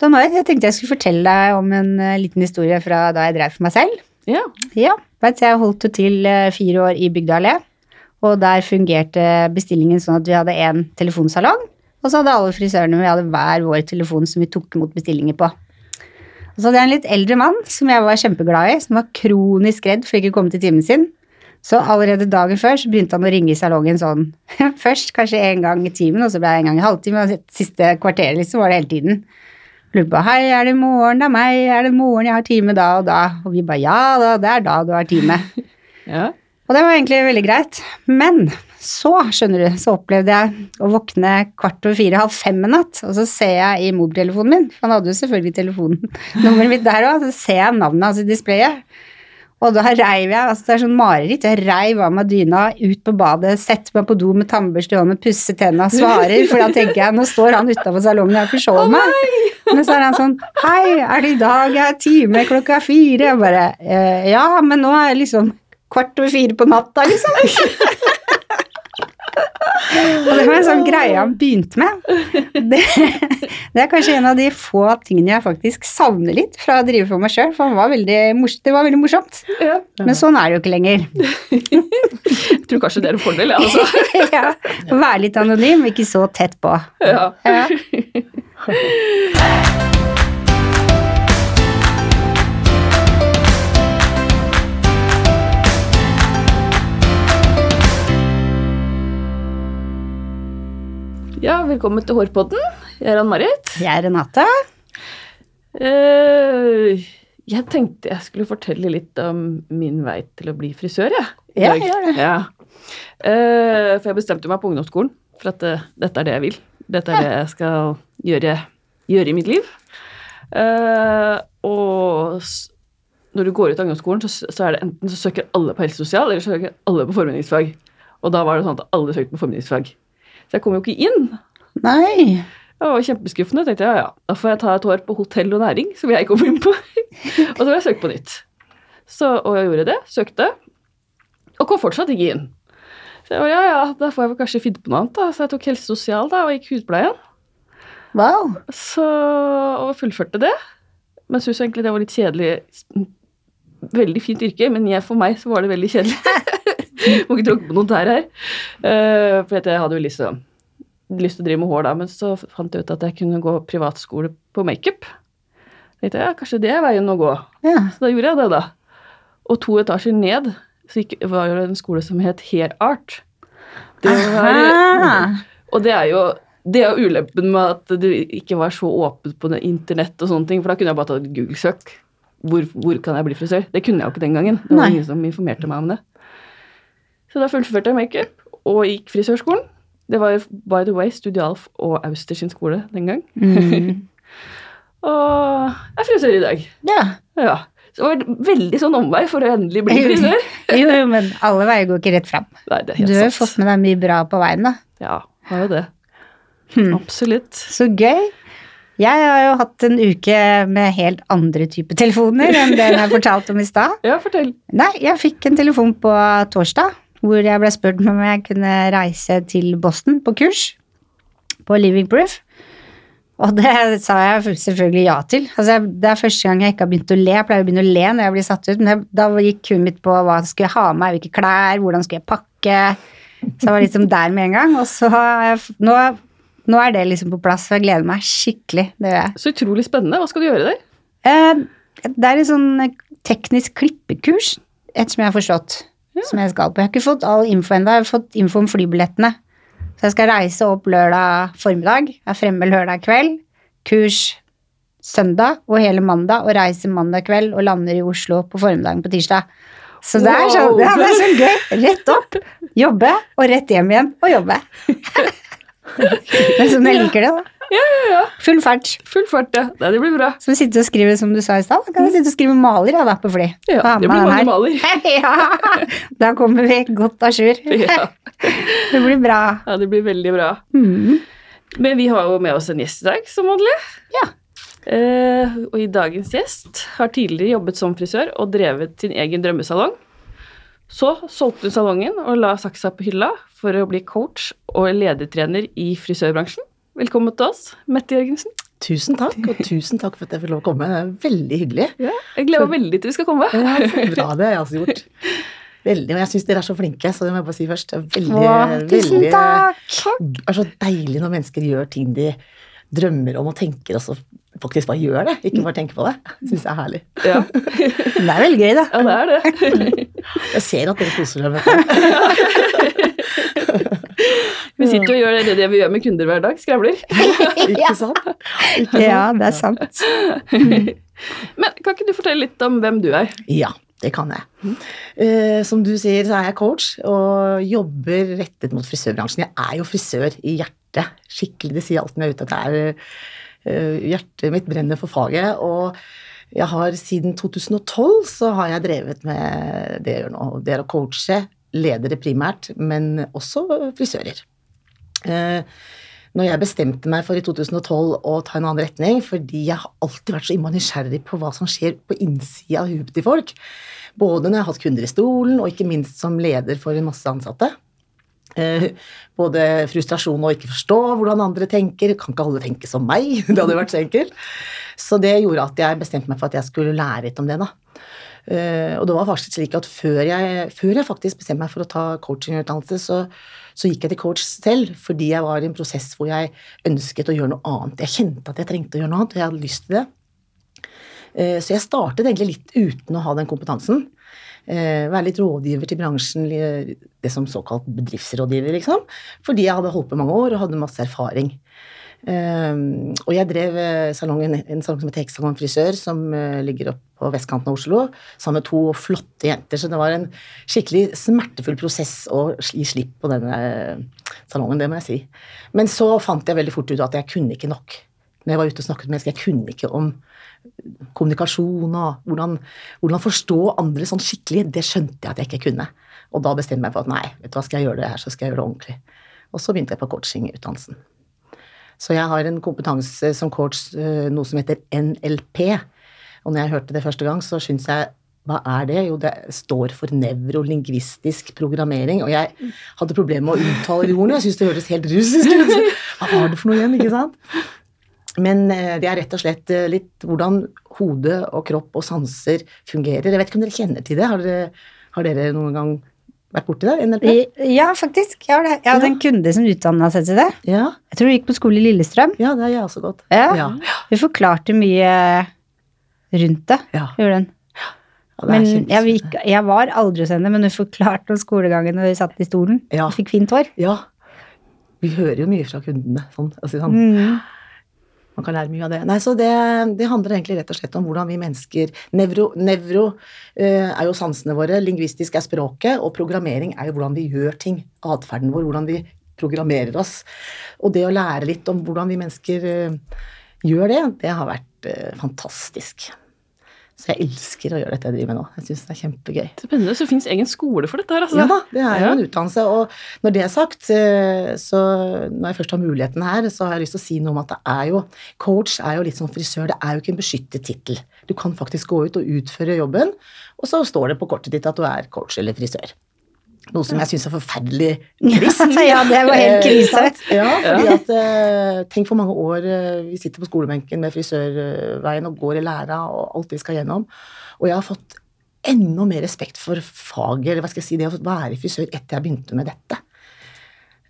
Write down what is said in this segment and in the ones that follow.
Don Marit, jeg tenkte jeg skulle fortelle deg om en eh, liten historie fra da jeg drev for meg selv. Ja. Ja, vet du, Jeg holdt til eh, fire år i Bygdøy allé, og der fungerte bestillingen sånn at vi hadde én telefonsalong, og så hadde alle frisørene vi hadde hver vår telefon som vi tok imot bestillinger på. Og så hadde jeg en litt eldre mann som jeg var kjempeglad i, som var kronisk redd for ikke å komme til timen sin. Så allerede dagen før så begynte han å ringe i salongen sånn Først kanskje en gang i timen, og så ble det en gang i halvtimen, og siste kvarteret liksom var det hele tiden. På hei, er det i morgen, det er meg, er det i morgen jeg har time da og da? Og vi bare ja da, det er da du har time. ja. Og det var egentlig veldig greit. Men så, skjønner du, så opplevde jeg å våkne kvart over fire, halv fem en natt, og så ser jeg i mobiltelefonen min, for han hadde jo selvfølgelig telefonnummeret mitt der òg, så ser jeg navnet hans i displayet. Og da reiv jeg, altså det er sånn mareritt, jeg reiv av meg dyna, ut på badet, setter meg på do med tannbørste i hånden, pusser tenna, svarer, for da tenker jeg, nå står han utafor salongen jeg har forsovet meg. Men så er han sånn, hei, er det i dag jeg er time klokka fire? Jeg bare, «Eh, ja, men nå er jeg liksom kvart over fire på natta, liksom. Og det var en sånn greie han begynte med. Det, det er kanskje en av de få tingene jeg faktisk savner litt fra å drive for meg sjøl, for han var veldig mors det var veldig morsomt. ja. Men sånn er det jo ikke lenger. Jeg tror kanskje det er en fordel, ja, altså. Ja, Være litt anonym, ikke så tett på. Ja. Ja. ja, velkommen til Hårpodden. Jeg er Ann-Marit. Jeg er Renate. Uh, jeg tenkte jeg skulle fortelle litt om min vei til å bli frisør, jeg. Ja, dag. gjør det. Ja. Uh, for jeg bestemte meg på ungdomsskolen for at uh, dette er det jeg vil. Dette er det jeg skal gjøre, gjøre i mitt liv. Og når du går ut av ungdomsskolen, så, så er det enten så søker alle på helsesosial, eller så søker alle på formidlingsfag. Og da var det sånn at alle søkte på formidlingsfag. Så jeg kom jo ikke inn. Nei. Det var kjempeskuffende. tenkte jeg, ja, ja, Da får jeg ta et år på hotell og næring, som jeg kom inn på. og så vil jeg søke på nytt. Så, og jeg gjorde det. Søkte. Og kom fortsatt ikke inn. Så jeg var, ja, ja, da får jeg vel kanskje finne på noe annet. da. Så jeg tok helsesosial da, og gikk hudpleien. Wow. Så, og fullførte det. Men syntes egentlig det var litt kjedelig. Veldig fint yrke, men jeg, for meg så var det veldig kjedelig. Må ikke tråkke på noen tær her. Uh, for jeg hadde jo lyst til, lyst til å drive med hår da, men så fant jeg ut at jeg kunne gå privatskole på makeup. tenkte jeg, ja, kanskje det er veien å gå. Ja. Så da gjorde jeg det, da. Og to etasjer ned så gikk, var det en skole som het Hair Art. Det var, og det er jo det er jo ulempen med at det ikke var så åpent på internett og sånne ting, for da kunne jeg bare tatt Google-søk. Hvor, hvor kan jeg bli frisør? Det kunne jeg jo ikke den gangen. Det var Nei. ingen som informerte meg om det. Så da fullførte jeg makeup og gikk frisørskolen. Det var by the way Studialf og Auster sin skole den gang. Mm. Og jeg er frisør i dag. Ja. Ja. Så det var en veldig sånn omvei for å endelig bli frisør. Jo, jo, men alle veier går ikke rett fram. Nei, det er helt Du har jo fått med deg mye bra på veien, da. Ja, har jo det. Hmm. Absolutt. Så gøy. Jeg har jo hatt en uke med helt andre typer telefoner enn den jeg fortalte om i stad. Ja, fortell. Nei, jeg fikk en telefon på torsdag hvor jeg ble spurt om jeg kunne reise til Boston på kurs på Living Proof. Og det sa jeg selvfølgelig ja til. Altså, det er første gang jeg ikke har begynt å le. Jeg pleier å begynne å le når jeg blir satt ut, men jeg, da gikk huet mitt på hva skulle jeg ha med meg, hvilke klær, hvordan skulle jeg pakke. Så jeg var liksom der med en gang. Og så nå, nå er det liksom på plass, og jeg gleder meg skikkelig. Det gjør jeg. Så utrolig spennende. Hva skal du gjøre der? Eh, Det er et sånn teknisk klippekurs, ettersom jeg har forstått, som jeg skal på. Jeg har ikke fått all info ennå, jeg har fått info om flybillettene. Så jeg skal reise opp lørdag formiddag, er fremme lørdag kveld, kurs søndag og hele mandag, og reiser mandag kveld og lander i Oslo på formiddagen på tirsdag. Så det er, sånn, Wow. ja, det er så gøy. Rett opp, jobbe, og rett hjem igjen og jobbe. det er sånn jeg liker det, da. Ja, ja, ja. Full fart. Full fart, ja. Det blir bra. Så vi sitter og skriver som du sa i stad. Kan vi sitte og skrive maler ja, da, på fly. Ja, det blir mange maler. ja, da kommer vi godt à jour. Ja. Det blir bra. ja, det blir veldig bra. Mm. Men vi har jo med oss en gjest i dag, som vanlig. Ja. Eh, og i dagens gjest har tidligere jobbet som frisør og drevet sin egen drømmesalong. Så solgte hun salongen og la saksa på hylla for å bli coach og ledertrener i frisørbransjen. Velkommen til oss, Mette Jørgensen. Tusen takk, og tusen takk for at jeg fikk lov å komme. Det er veldig hyggelig. Ja, jeg gleder meg veldig til vi skal komme. Ja, så bra det har jeg også gjort. Veldig, og jeg syns dere er så flinke, så det må jeg bare si først. Veldig, Åh, tusen veldig, takk! Det er så deilig når mennesker gjør ting de drømmer om og tenker, og så faktisk bare gjør det. Ikke bare tenker på det. Syns jeg er herlig. Ja, Det er veldig gøy, da. ja det er det. Jeg ser at dere koser dere med det. Vi jo og gjør det, det vi gjør med kunder hver dag, skravler. Ikke sant? Ikke sant? Ja, det er sant. Men kan ikke du fortelle litt om hvem du er? Ja, det kan jeg. Eh, som du sier, så er jeg coach og jobber rettet mot frisørbransjen. Jeg er jo frisør i hjertet. Skikkelig, det sier alt når jeg er ute. At det er, eh, hjertet mitt brenner for faget. Og jeg har siden 2012 så har jeg drevet med det jeg gjør nå. Det er å coache ledere primært, men også frisører. Eh, når jeg bestemte meg for i 2012 å ta en annen retning, fordi jeg har alltid vært så innmari nysgjerrig på hva som skjer på innsida av huet til folk, både når jeg har hatt kunder i stolen, og ikke minst som leder for en masse ansatte. Eh, både frustrasjon og ikke forstå hvordan andre tenker. Kan ikke alle tenke som meg? Det hadde vært så enkelt. Så det gjorde at jeg bestemte meg for at jeg skulle lære litt om det. da. Eh, og det var faktisk slik at før jeg, før jeg faktisk bestemte meg for å ta coachingutdannelse, så, så gikk jeg til coach selv fordi jeg var i en prosess hvor jeg ønsket å gjøre noe annet. Jeg kjente at jeg trengte å gjøre noe annet, og jeg hadde lyst til det. Eh, Så jeg startet egentlig litt uten å ha den kompetansen. Eh, Være litt rådgiver til bransjen, det som såkalt bedriftsrådgiver, liksom. Fordi jeg hadde holdt på mange år og hadde masse erfaring. Eh, Og jeg drev salongen, en salong som heter Hexagon Frisør, som ligger oppe på vestkanten av Oslo, sammen med to flotte jenter. Så det var en skikkelig smertefull prosess å gi slipp på denne eh, salongen, det må jeg si. Men så fant jeg veldig fort ut at jeg kunne ikke nok. Når jeg var ute og snakket med mennesker, jeg kunne ikke om kommunikasjon og hvordan, hvordan forstå andre sånn skikkelig, det skjønte jeg at jeg ikke kunne. Og da bestemte jeg meg for at nei, vet du hva, skal jeg gjøre det her, så skal jeg gjøre det ordentlig. Og så begynte jeg på coachingutdannelsen. Så jeg har en kompetanse som coach, eh, noe som heter NLP. Og når jeg hørte det første gang, så syntes jeg hva er det? Jo, det står for nevrolingvistisk programmering. Og jeg hadde problemer med å uttale de ordene. Jeg syntes det hørtes helt russisk ut. Hva var det for noe igjen, ikke sant? Men eh, det er rett og slett eh, litt hvordan hode og kropp og sanser fungerer. Jeg vet ikke om dere kjenner til det? Har dere, har dere noen gang vært borti det? NLP? Ja, faktisk. Jeg, jeg hadde en kunde som utdanna seg til det. Ja, Jeg tror hun gikk på skole i Lillestrøm. ja det har jeg også. Ja. Ja, Hun forklarte mye rundt det. ja. Gjorde den. ja Men jeg, gikk, jeg var aldri hos henne, men hun forklarte om skolegangen når vi satt i stolen. Ja. Fikk fint hår. Ja. Vi hører jo mye fra kundene. Sånn, altså, sånn. Mm. Man kan lære mye av det. Nei, så det, det handler egentlig rett og slett om hvordan vi mennesker Nevro, nevro eh, er jo sansene våre, lingvistisk er språket, og programmering er jo hvordan vi gjør ting. Atferden vår, hvordan vi programmerer oss. Og det å lære litt om hvordan vi mennesker eh, gjør det, det har vært eh, fantastisk. Så jeg elsker å gjøre dette jeg driver med nå. Jeg syns det er kjempegøy. Spennende. Så det fins egen skole for dette her, altså. Ja da, det er jo en utdannelse. Og når det er sagt, eh, så når jeg først har muligheten her, så har jeg lyst til å si noe om at det er jo Coach er jo litt som frisør, det er jo ikke en beskyttet tittel. Du kan faktisk gå ut og utføre jobben, og så står det på kortet ditt at du er coach eller frisør. Noe som jeg syns er forferdelig trist. ja, det var helt Eh, krise. Ja, fordi at eh, Tenk for mange år eh, vi sitter på skolebenken med frisørveien og går i læra og alt vi skal gjennom. Og jeg har fått enda mer respekt for faget, eller hva skal jeg si, det å være frisør etter jeg begynte med dette.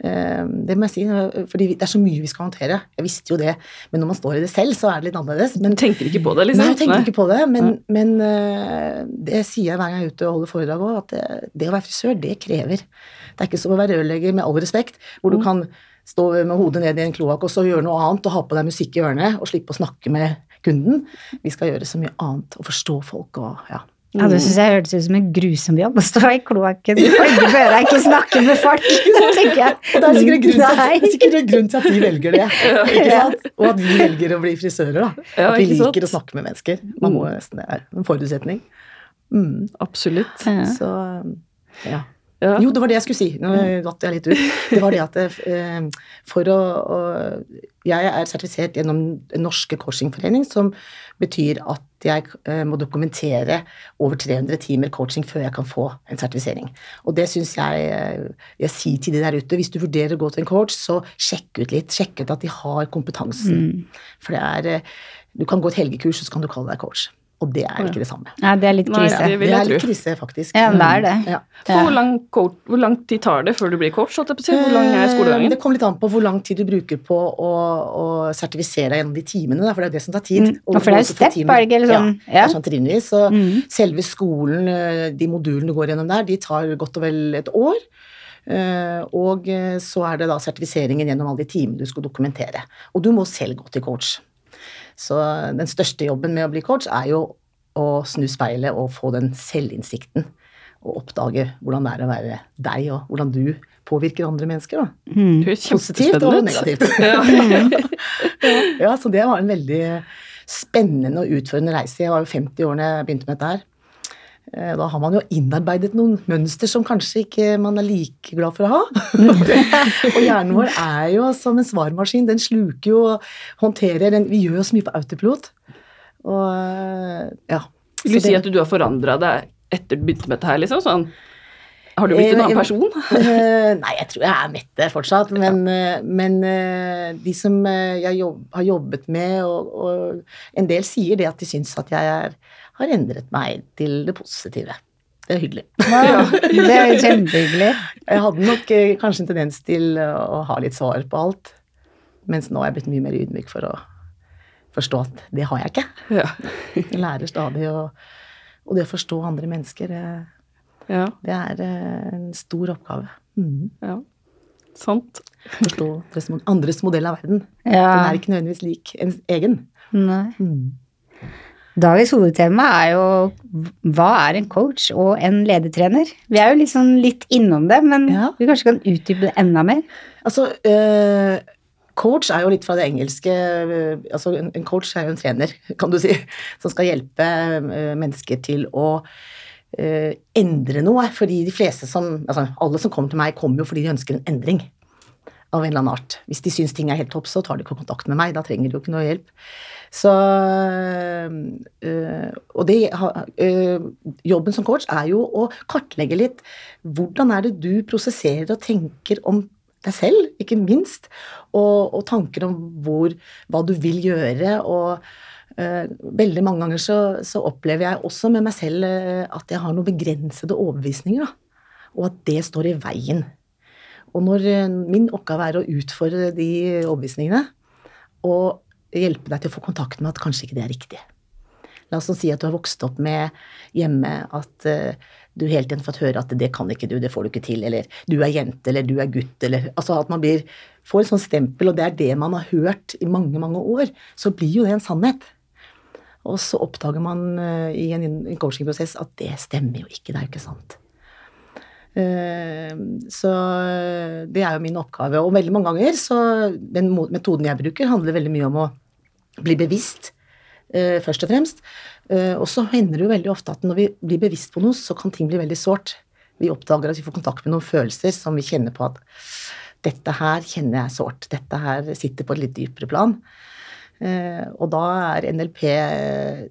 Eh, Det må jeg si, eh, fordi det er så mye vi skal håndtere. Jeg visste jo det, men når man står i det selv, så er det litt annerledes. Men tenker ikke på det, liksom? Nei, jeg tenker ikke på det, men, men eh, det sier jeg hver gang jeg er ute og holder foredrag òg, at det, det å være frisør, det krever. Det er ikke som å være rørlegger, med all respekt, hvor du kan stå med hodet ned i en kloakk og så gjøre noe annet og ha på deg musikk i ørene og slippe å snakke med kunden. Vi skal gjøre så mye annet og forstå folk og ja. Ja, det syns jeg hørtes ut som en grusom jobb å stå i kloakken, plugge på øra, ikke snakke med folk. tenker jeg. Og det er sikkert en grunn grunn til at vi velger det. Ikke sant? Og at vi velger å bli frisører. da. At vi liker å snakke med mennesker. Man må nesten, Det er en forutsetning. Mm. Absolutt. Så ja. Ja. Jo, det var det jeg skulle si. Nå datt jeg litt ut. Det var det at eh, for å, å Jeg er sertifisert gjennom Den norske coachingforening, som betyr at jeg eh, må dokumentere over 300 timer coaching før jeg kan få en sertifisering. Og det syns jeg eh, Jeg sier til de der ute, hvis du vurderer å gå til en coach, så sjekk ut litt. Sjekk ut at de har kompetansen. For det er eh, Du kan gå et helgekurs, og så kan du kalle deg coach. Og det er ikke det samme. Ja, det er litt Nei, krise. det Det er litt krise, faktisk. Ja, det er det. Ja. Hvor, lang hvor lang tid tar det før du blir coach? holdt jeg på si? Hvor lang er Eh, skolegangen? Det kommer litt an på hvor lang tid du bruker på å, å sertifisere deg gjennom de timene, da, for det er jo det som tar tid. Mm. Og for det er jo step, er det ikke, eller sånn? Ja, det Ja. er sånn trinnvis. Så Mm. selve skolen, eh, de modulene du går gjennom der, de tar godt og vel et år. Eh, Og så er det da sertifiseringen gjennom alle de timene du skal dokumentere. Og du må selv gå til coach. Så den største jobben med å bli coach er jo å snu speilet og få den selvinnsikten. Og oppdage hvordan det er å være deg, og hvordan du påvirker andre mennesker. da. Mm. Det Positivt og negativt. Ja. ja, så det var en veldig spennende og utfordrende reise. Jeg var jo 50 år da jeg begynte med dette her. Eh, Da har man jo innarbeidet noen mønster som kanskje ikke man er like glad for å ha. og hjernen vår er jo som en svarmaskin. Den sluker jo og håndterer den, Vi gjør jo så mye på autopilot. Og eh, ja. Vil du si at du har forandra deg etter du begynte med dette her, liksom? Sånn, har du blitt en Eh, annen person? Eh, nei, jeg tror jeg er Mette fortsatt, men, ja. men eh, de som eh, jeg jobb, har jobbet med, og, og en del sier det at de syns at jeg er, har endret meg til det positive. Det er hyggelig. Ja, det er kjempehyggelig. Jeg hadde nok eh, kanskje en tendens til å ha litt svar på alt, mens nå er jeg blitt mye mer ydmyk for å forstå at det har jeg ikke. Ja. Jeg lærer stadig, og, og det å forstå andre mennesker, eh, ja. det er eh, en stor oppgave. Mm. ja. Sant. Forstå andres modell av verden. Den er ikke nødvendigvis lik ens egen. Nei. Mm. Dagens hovedtema er jo hva er en coach og en ledertrener? Vi er jo liksom litt innom det, men Ja. vi kanskje kan utdype det enda mer? Altså, eh, coach er jo litt fra det engelske eh, altså en, coach er jo en trener, kan du si, som skal hjelpe eh, mennesker til å eh, endre noe. Fordi de fleste som Altså, alle som kommer til meg, kommer jo fordi de ønsker en endring. Av en eller annen art. Hvis de syns ting er helt topp, så tar de ikke kontakt med meg. Da trenger de jo ikke noe hjelp. Så øh, Og det øh, Jobben som coach er jo å kartlegge litt hvordan er det du prosesserer og tenker om deg selv, ikke minst, og, og tanker om hvor, hva du vil gjøre. og veldig mange ganger så, så opplever jeg også med meg selv at jeg har noen begrensede overbevisninger, da, og at det står i veien. Og når min oppgave er å utfordre de overbevisningene og hjelpe deg til å få kontakt med at kanskje ikke det er riktig. La oss si at du har vokst opp med hjemme at eh, du hele tiden fått høre at det kan ikke du, det får du ikke til, eller du er jente, eller du er gutt, eller Altså at man blir, får et sånt stempel, og det er det man har hørt i mange, mange år, så blir jo det en sannhet. Og så oppdager man eh, i en, en coachingprosess at det stemmer jo ikke, det er jo ikke sant. Eh, Så det er jo min oppgave. Og veldig mange ganger så den metoden jeg bruker, handler veldig mye om å bli bevisst, eh, først og fremst. Eh, Og så hender det jo veldig ofte at når vi blir bevisst på noe, så kan ting bli veldig sårt. Vi oppdager at vi får kontakt med noen følelser som vi kjenner på at dette her kjenner jeg sårt. Dette her sitter på et litt dypere plan. Eh, Og da er NLP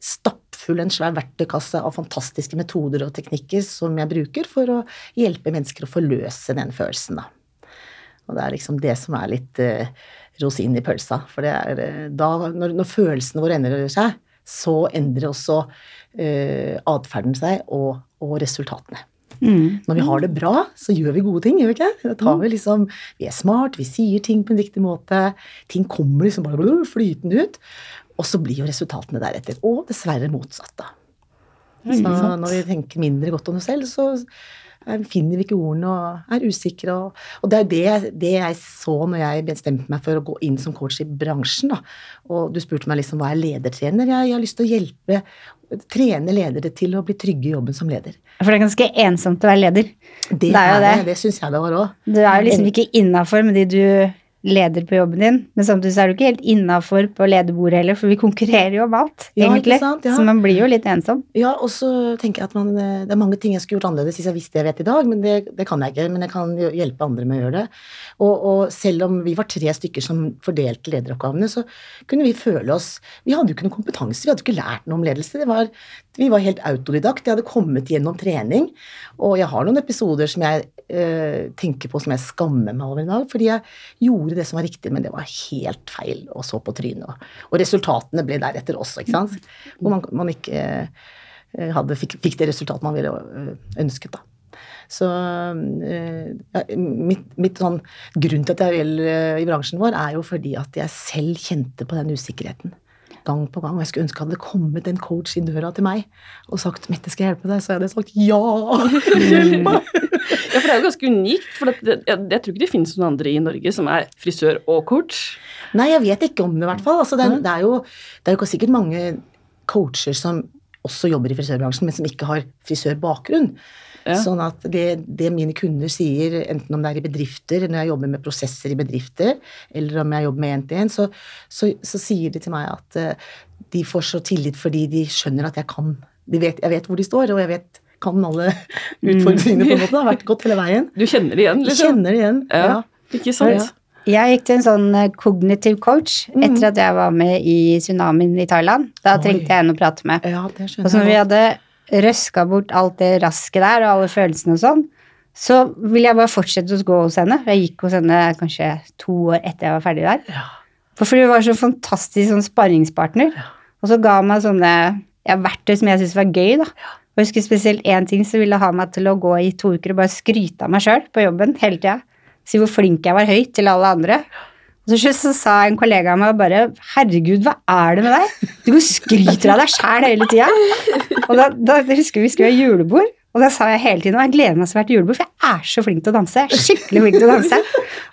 stappfull, en svær verktøykasse av fantastiske metoder og teknikker som jeg bruker for å hjelpe mennesker å forløse den følelsen, da. Og det er liksom det som er litt eh, rosin i pølsa. For det er eh, da, når, når følelsene våre endrer seg, så endrer også eh, atferden seg og, og resultatene. Mm. Når vi har det bra, så gjør vi gode ting, gjør vi ikke? Da tar vi liksom, vi er smart, vi sier ting på en riktig måte, ting kommer liksom bare flytende ut, og så blir jo resultatene deretter. Og dessverre motsatt, da. Så når vi tenker mindre godt om oss selv, så finner vi ikke ordene og er usikre. Og, og det er det, det jeg så når jeg bestemte meg for å gå inn som coach i bransjen. Da. Og du spurte meg liksom hva er ledertrener? Jeg, jeg har lyst til å hjelpe, trene ledere til å bli trygge i jobben som leder. For det er ganske ensomt å være leder. Det, Det er jo det. det. Det syns jeg det var òg. Du er jo liksom ikke innafor med de du leder på jobben din, men samtidig så er du ikke helt innafor på lederbordet heller, for vi konkurrerer jo om alt, Ja, egentlig. sant? Ja. Så man blir jo litt ensom. Ja, og så tenker jeg at man, eh, det er mange ting jeg skulle gjort annerledes hvis jeg visste det jeg vet i dag, men det, det kan jeg ikke. Men jeg kan hjelpe andre med å gjøre det. Og, og selv om vi var tre stykker som fordelte lederoppgavene, så kunne vi føle oss Vi hadde jo ikke noe kompetanse, vi hadde ikke lært noe om ledelse. Det var, vi var helt autodidakt. Jeg hadde kommet gjennom trening. Og jeg har noen episoder som jeg øh, tenker på som jeg skammer meg over i dag, fordi jeg gjorde det som var riktig, men det var helt feil, og så på trynet. Og, resultatene ble deretter også, ikke sant. Hvor man, man ikke eh, hadde, fikk, fikk det resultatet man ville øh, ønsket, da. Så øh, ja, mitt, mitt sånn Grunn til at jeg vil øh, i bransjen vår, er jo fordi at jeg selv kjente på den usikkerheten. Gang på gang. Og jeg skulle ønske det hadde kommet en coach i døra til meg og sagt 'Mette, skal jeg hjelpe deg?' Så hadde jeg sagt 'ja'! Hjelp meg! Ja, for det er jo ganske unikt. For det, jeg, jeg tror ikke det finnes noen andre i Norge som er frisør og coach. Nei, jeg vet ikke om det, i hvert fall. Altså, det, er- det, er jo, det er jo sikkert mange coacher som også jobber i frisørbransjen, men som ikke har frisørbakgrunn. Ja. Sånn at det, det mine kunder sier, enten om det er i bedrifter, når jeg jobber med prosesser i bedrifter, eller om jeg jobber med én-til-én, så, så, så sier de til meg at eh, de får så tillit fordi de skjønner at jeg kan de vet, Jeg vet hvor de står, og jeg vet, kan alle utfordringene på en måte. Det har vært godt hele veien. Du kjenner det igjen, liksom? kjenner det igjen. Ja. Ja. Ikke sant? Ja. Jeg gikk til en sånn eh, kognitiv coach Mm. etter at jeg var med i tsunamien i Thailand. Da Oi. trengte jeg en å prate med. ja, det skjønner jeg. Og så når vi hadde røska bort alt det rasket der, og alle følelsene og sånn, så ville jeg bare fortsette å gå hos henne. Jeg gikk hos henne kanskje to år etter jeg var ferdig der. Ja. For fordi hun var så fantastisk sånn sparringspartner. Og så ga hun meg sånne ja, verktøy som jeg syntes var gøy, da. Og jeg husker spesielt én ting som ville ha meg til å gå i to uker og bare skryte av meg sjøl på jobben hele tida. Si hvor flink jeg var høyt til alle andre. Og til slutt så sa en kollega av meg bare Herregud, hva er det med deg? Du går og skryter av deg sjæl hele tida. Og da, da jeg husker vi skulle ha julebord, og da sa jeg hele tiden og jeg gleder meg så hvert julebord, for jeg er så flink til å danse. Jeg er skikkelig flink til å danse.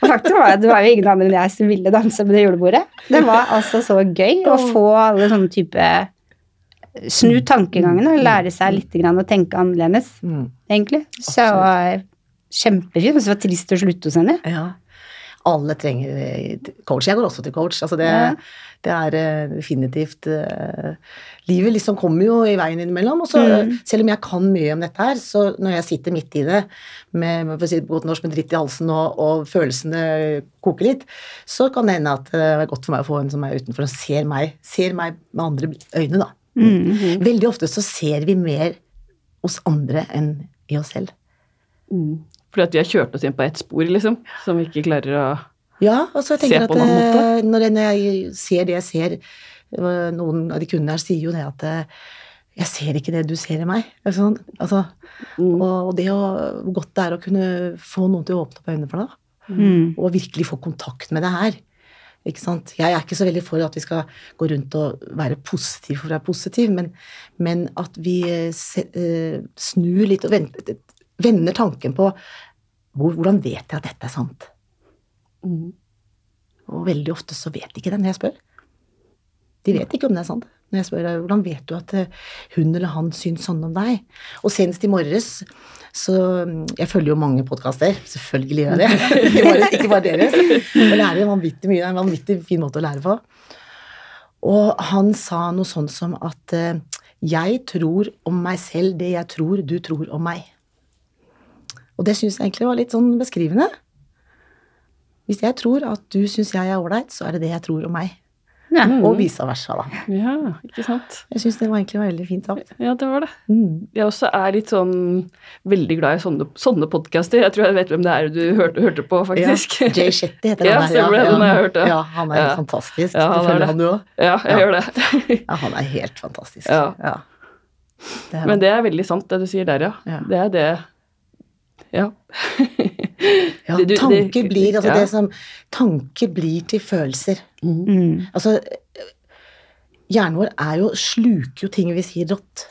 Og faktum var at det var jo ingen andre enn jeg som ville danse på det julebordet. Det var altså så gøy å få alle sånne type Snu tankegangen og lære seg litt grann å tenke annerledes, Mm. egentlig. Så det var kjempefint. Og så var det trist å slutte hos henne. Ja. Alle trenger eh, coach. Jeg går også til coach. Altså det, Ja. det er eh, definitivt uh, Livet liksom kommer jo i veien innimellom. Og så, Mm. selv om jeg kan mye om dette her, så når jeg sitter midt i det med, for å si godt norsk, med dritt i halsen og, og følelsene koker litt, så kan det hende at det er godt for meg å få en som er utenfor og ser meg, ser meg med andre øyne, da. Mm. Veldig ofte så ser vi mer hos andre enn i oss selv. Mm. Fordi at vi har kjørt oss inn på ett spor, liksom, som vi ikke klarer å Ja, og så jeg tenker på at eh, når jeg, når jeg ser det jeg ser Noen av de kundene her sier jo det at eh, jeg ser ikke det du ser i meg. Altså, sånn, altså, Mm. og det å, hvor godt det er å kunne få noen til å åpne opp øynene for deg. Mm. og virkelig få kontakt med det her. Ikke sant? Jeg er ikke så veldig for at vi skal gå rundt og være positive for å være positive, men, men at vi eh, se, snur litt og venter, vender tanken på hvordan vet jeg at dette er sant? Mm. Og veldig ofte så vet de ikke det når jeg spør. De vet ikke om det er sant. Når jeg spør hvordan vet du at eh, hun eller han syns sånn om deg? Og senest i morges så mm, Jeg følger jo mange podkaster, selvfølgelig gjør jeg det. ikke, bare, ikke bare deres. Og lærer vanvittig mye. Det er en vanvittig fin måte å lære på. Og han sa noe sånn som at eh, jeg tror om meg selv det jeg tror du tror om meg. Og det syns jeg egentlig var litt sånn beskrivende. Hvis jeg tror at du syns jeg er ålreit, så er det det jeg tror om meg. Ja. Og vice versa, da. Ja, ikke sant. Jeg syns det var egentlig veldig fint sagt. Ja, det var det. Mm. Jeg også er litt sånn veldig glad i sånne, sånne podkaster. Jeg tror jeg vet hvem det er du hørte, hørte på, faktisk. Ja, Jay Shetty heter Ja, han der. Ja. jeg hørte. ja. Han er helt fantastisk. Ja, han du er følger det. han du òg? Ja, jeg gjør det. Ja, han er helt fantastisk. Ja. Det Men det er veldig sant, det du sier der, ja. Ja. Det er det Ja. ja, du- tanker det- blir altså ja. det som Tanker blir til følelser. Mm. Mm. Altså, hjernen vår er jo, sluker jo ting vi sier rått.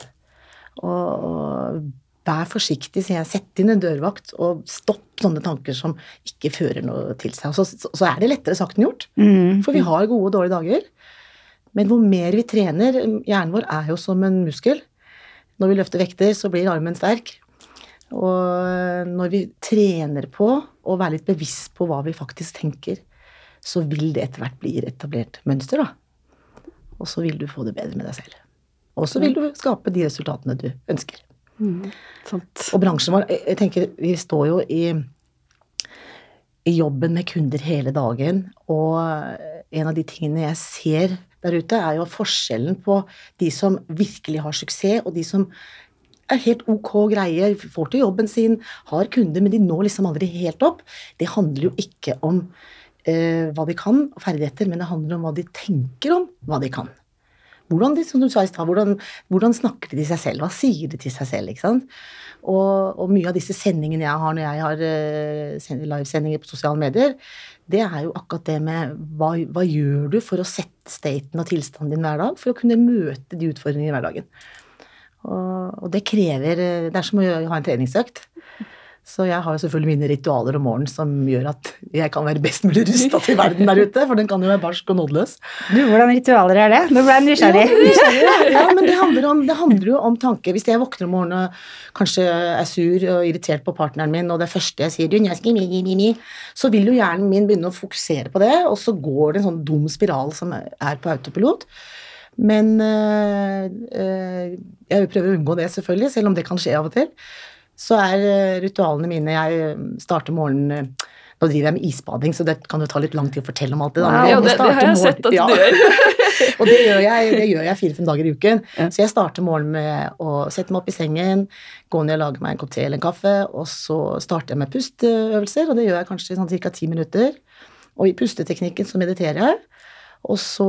Og, og vær forsiktig, sier jeg. Sett inn en dørvakt, og stopp sånne tanker som ikke fører noe til seg. Og så, så, så er det lettere sagt enn gjort, Mm. for vi har gode og dårlige dager. Men hvor mer vi trener Hjernen vår er jo som en muskel. Når vi løfter vekter, så blir armen sterk. Og når vi trener på å være litt bevisst på hva vi faktisk tenker, så vil det etter hvert bli et etablert mønster, da. Og så vil du få det bedre med deg selv. Og så vil du skape de resultatene du ønsker. Sant. Og bransjen vår, jeg jeg tenker, vi står jo i, i jobben med kunder hele dagen, og en av de tingene jeg ser der ute, er jo forskjellen på de som virkelig har suksess, og de som er helt ok greier, får til jobben sin, har kunder, men de når liksom aldri helt opp. Det handler jo ikke om eh, hva de kan, og ferdigheter, men det handler om hva de tenker om hva de kan. Hvordan, de, som du sa i sted, hvordan, hvordan snakker de til seg selv? Hva sier de til seg selv? ikke sant? Og, og mye av disse sendingene jeg har når jeg har eh, livesendinger på sosiale medier, det er jo akkurat det med hva, hva gjør du for å sette staten og tilstanden din hver dag, for å kunne møte de utfordringene i hverdagen. Og, og det krever eh, Det er som å ha en treningsøkt. Så jeg har jo selvfølgelig mine ritualer om morgenen som gjør at jeg kan være best mulig rusta til verden der ute, for den kan jo være barsk og nådeløs. Du, hvordan ritualer er det? Nå ble jeg nysgjerrig. Ja, ja, men det handler, om, det handler jo om tanke. Hvis jeg våkner om morgenen og kanskje er sur og irritert på partneren min, og det første jeg sier du, jeg skal mi, mi, mi, så vil jo hjernen min begynne å fokusere på det, og så går det en sånn dum spiral som er på autopilot. Men øh, øh, jeg prøver å unngå det, selvfølgelig, selv om det kan skje av og til. Så er øh, ritualene mine Jeg starter morgenen Nå driver jeg med isbading, så det kan jo ta litt lang tid å fortelle om alt det. da, men Ja, det, det har jeg sett at Ja. du gjør. Og det gjør jeg, jeg fire-fem dager i uken. Ja. Så jeg starter morgenen med å sette meg opp i sengen, gå ned og lage meg en kopp te eller en kaffe, og så starter jeg med pusteøvelser, og det gjør jeg kanskje sånn ca. ti minutter. Og i pusteteknikken så mediterer jeg, og så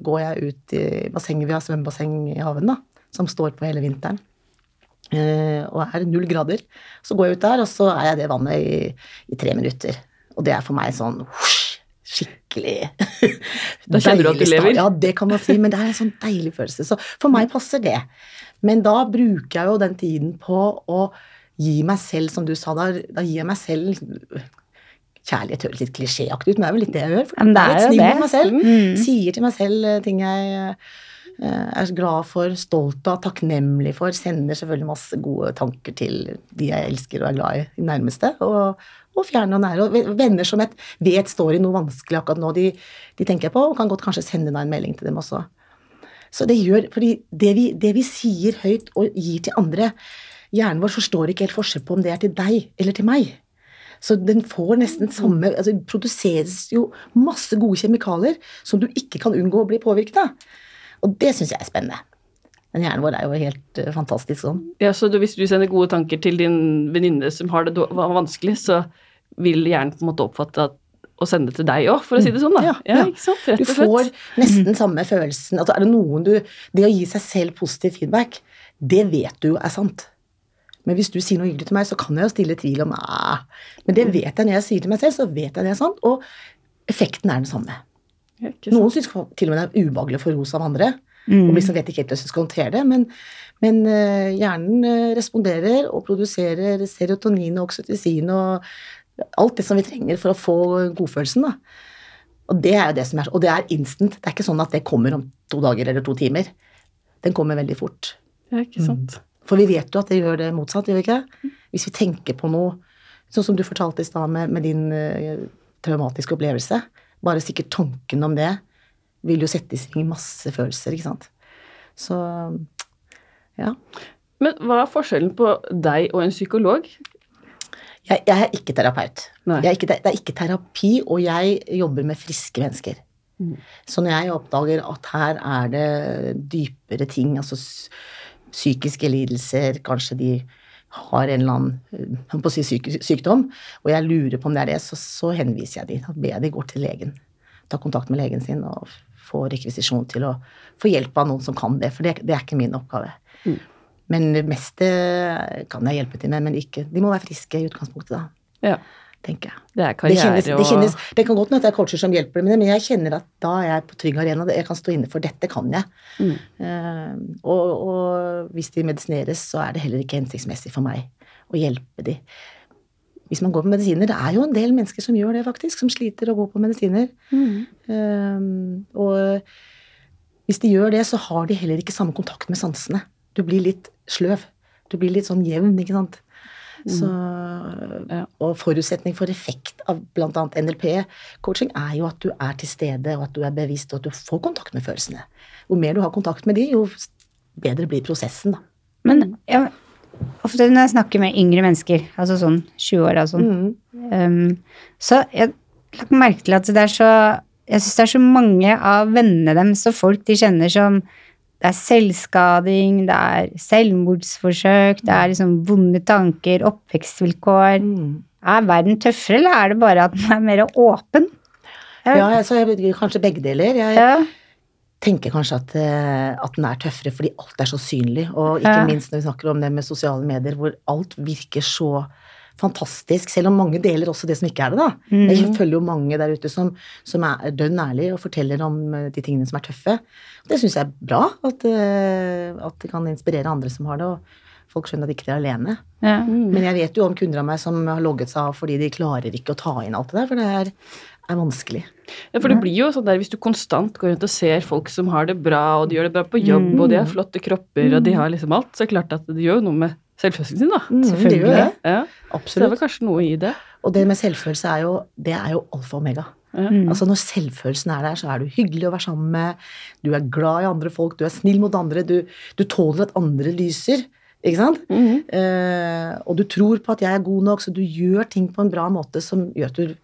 går jeg ut i bassenget, vi har svømmebasseng i haven, da, som står på hele vinteren. Eh, og er null grader. Så går jeg ut der, og så er jeg i det vannet i, i tre minutter. Og det er for meg sånn skikkelig Da kjenner du at du lever. Ja, det kan man si, men det er en sånn deilig følelse. Så for meg passer det. Men da bruker jeg jo den tiden på å gi meg selv, som du sa, da, da gir jeg meg selv Kjærlighet høres litt klisjéaktig ut, men det er jo litt det jeg gjør. For det er litt snill mot meg selv. Mm. Sier til meg selv eh, ting jeg eh, er glad for, stolt av, takknemlig for. Sender selvfølgelig masse gode tanker til de jeg elsker og er glad i, de nærmeste. Og, og fjerne og nære. Og venner som jeg vet står i noe vanskelig akkurat nå, de, de tenker jeg på, og kan godt kanskje sende deg en melding til dem også. Så det gjør, fordi det vi, det vi sier høyt og gir til andre, hjernen vår forstår ikke helt forskjell på om det er til deg eller til meg. Så den får nesten samme altså Det produseres jo masse gode kjemikalier som du ikke kan unngå å bli påvirket av. Og det syns jeg er spennende. Men hjernen vår er jo helt eh, fantastisk sånn. Ja, så du, hvis du sender gode tanker til din venninne som har det vanskelig, så vil hjernen på en måte oppfatte at, å sende det til deg òg, for å si det sånn, da. Ja, ja. ikke sant? Rett Du og slett. får nesten samme følelsen. Altså er det noen du Det å gi seg selv positiv feedback, det vet du jo er sant. Men hvis du sier noe hyggelig til meg, så kan jeg jo stille tvil om ah. Men det vet jeg når jeg sier til meg selv, så vet jeg det er sant. Og effekten er den samme. Noen syns til og med det er ubehagelig å få ros av andre. Mm. Og liksom vet ikke helt hvordan de skal håndtere det. Men, men uh, hjernen uh, responderer og produserer serotonin og oksytocin og alt det som vi trenger for å få godfølelsen. da. Og det er jo det som er, og det er instant. Det er ikke sånn at det kommer om to dager eller to timer. Den kommer veldig fort. Det er ikke sant. For vi vet jo at det gjør det motsatt, gjør vi ikke? Hvis vi tenker på noe, sånn som du fortalte i stad med, med din uh, traumatiske opplevelse. Bare sikkert tanken om det vil jo sette i sving masse følelser, ikke sant. Så ja. Men hva er forskjellen på deg og en psykolog? Jeg, jeg er ikke terapeut. Er ikke, det er ikke terapi, og jeg jobber med friske mennesker. Mm. Så når jeg oppdager at her er det dypere ting, altså psykiske lidelser, kanskje de har en eller annen eh, si syk, sykdom, og jeg lurer på om det er det, så, så henviser jeg de. Da ber jeg de gå til legen. Ta kontakt med legen sin og få rekvisisjon til å få hjelp av noen som kan det, for det, det er ikke min oppgave. Mm. Men det meste kan jeg hjelpe til med, men ikke De må være friske i utgangspunktet, da Ja, tenker jeg. det er Det, kjennes, og det, kjennes, det kan godt hende at det er coacher som hjelper med det, men jeg kjenner at da er jeg på trygg arena. Jeg kan stå inne for dette, kan jeg. Mm. Uh, og, og hvis de medisineres, så er det heller ikke hensiktsmessig for meg å hjelpe de. Hvis man går på medisiner, det er jo en del mennesker som gjør det, faktisk, som sliter å gå på medisiner. Mm. Uh, og hvis de gjør det, så har de heller ikke samme kontakt med sansene. Du blir litt sløv. Du blir litt sånn jevn, ikke sant. Så, Ja. Og forutsetning for effekt av bl.a. NLP-coaching er jo at du er til stede, og at du er bevisst, og at du får kontakt med følelsene. Jo mer du har kontakt med de, jo bedre blir prosessen, da. Men ja, ofte når jeg snakker med yngre mennesker, altså sånn 20 år og sånn, um, så jeg har lagt merke til at det er så Jeg syns det er så mange av vennene deres og folk de kjenner som det er selvskading, det er selvmordsforsøk, det er liksom vonde tanker, oppvekstvilkår. Mm. Er verden tøffere, eller er det bare at den er mer åpen? Ja, ja altså, jeg vet, kanskje begge deler. Jeg Ja. tenker kanskje at, eh, at den er tøffere fordi alt er så synlig, og ikke Ja. minst når vi snakker om det med sosiale medier, hvor alt virker så fantastisk, selv om mange deler også det som ikke er det, da. Mm. Jeg følger jo mange der ute som, som er dønn ærlige og forteller om eh, de tingene som er tøffe. Det syns jeg er bra, at, eh, at det kan inspirere andre som har det, og folk skjønner at de ikke er alene. Ja. Mm. Men jeg vet jo om kunder av meg som har logget seg av fordi de klarer ikke å ta inn alt det der, for det er, er vanskelig. Ja, for det blir jo sånn der hvis du konstant går rundt og ser folk som har det bra, og de gjør det bra på jobb, og de har flotte kropper, og de har liksom alt, så er det klart at det gjør jo noe med selvfølelsen sin, da. Mm, det det. Ja, så det er Absolutt. vel kanskje noe i det. Og det med selvfølelse er jo, det er jo alfa og omega. Mm. Altså Når selvfølelsen er der, så er du hyggelig å være sammen med, du er glad i andre folk, du er snill mot andre, du, du tåler at andre lyser. Ikke sant? Mm. Eh, og du tror på at jeg er god nok, så du gjør ting på en bra måte som gjør at du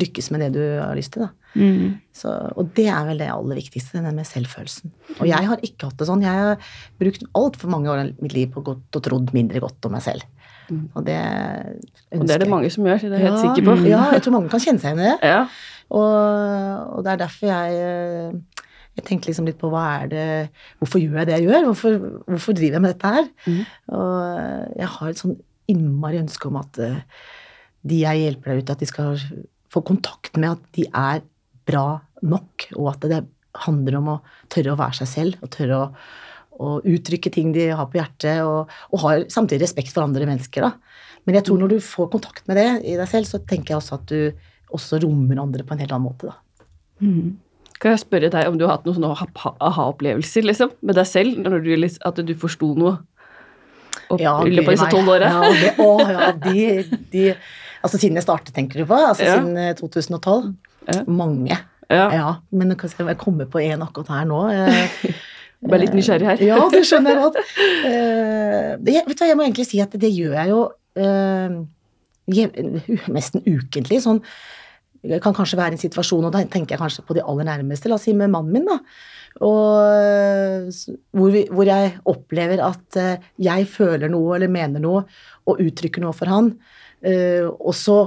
lykkes med det du har lyst til. da. Mm. Så, og det er vel det aller viktigste, det med selvfølelsen. Og jeg har ikke hatt det sånn. Jeg har brukt altfor mange år av mitt liv på godt og trodd mindre godt om meg selv. Mm. Og det ønsker Og det er det mange som gjør, det er jeg helt sikker på. Ja, jeg tror mange kan kjenne seg igjen i det. Ja. Og, og det er derfor jeg eh, jeg tenkte liksom litt på hva er det Hvorfor gjør jeg det jeg gjør? Hvorfor, hvorfor driver jeg med dette her? Mm. Og eh, jeg har et sånn innmari ønske om at eh, de jeg hjelper der ute, at de skal få kontakt med at de er bra nok, og at det handler om å tørre å være seg selv, og tørre å, å uttrykke ting de har på hjertet, og, og har samtidig respekt for andre mennesker. Da. Men jeg tror når du får kontakt med det i deg selv, så tenker jeg også at du også rommer andre på en helt annen måte. Da. Mm. Kan jeg spørre deg om du har hatt noen aha- aha-opplevelser liksom, med deg selv, når du, at du forsto noe opp, Ja, i løpet av disse tolv åra? Ja, det, å, ja, de, de Altså siden jeg startet, tenker du på? Altså Ja. siden eh, 2012? Ja. Mange. Ja. Ja, men jeg jeg kommer på en akkurat her nå. eh, Bare litt nysgjerrig her. Ja, det skjønner jeg godt. Eh, det, vet du hva, jeg må egentlig si at det gjør jeg jo uh, nesten ukentlig. Sånn, det kan kanskje være en situasjon, og da tenker jeg kanskje på de aller nærmeste, la oss si med mannen min, da. Og, eh, hvor, vi, hvor jeg opplever at eh, jeg føler noe eller mener noe og uttrykker noe for han. Eh, og så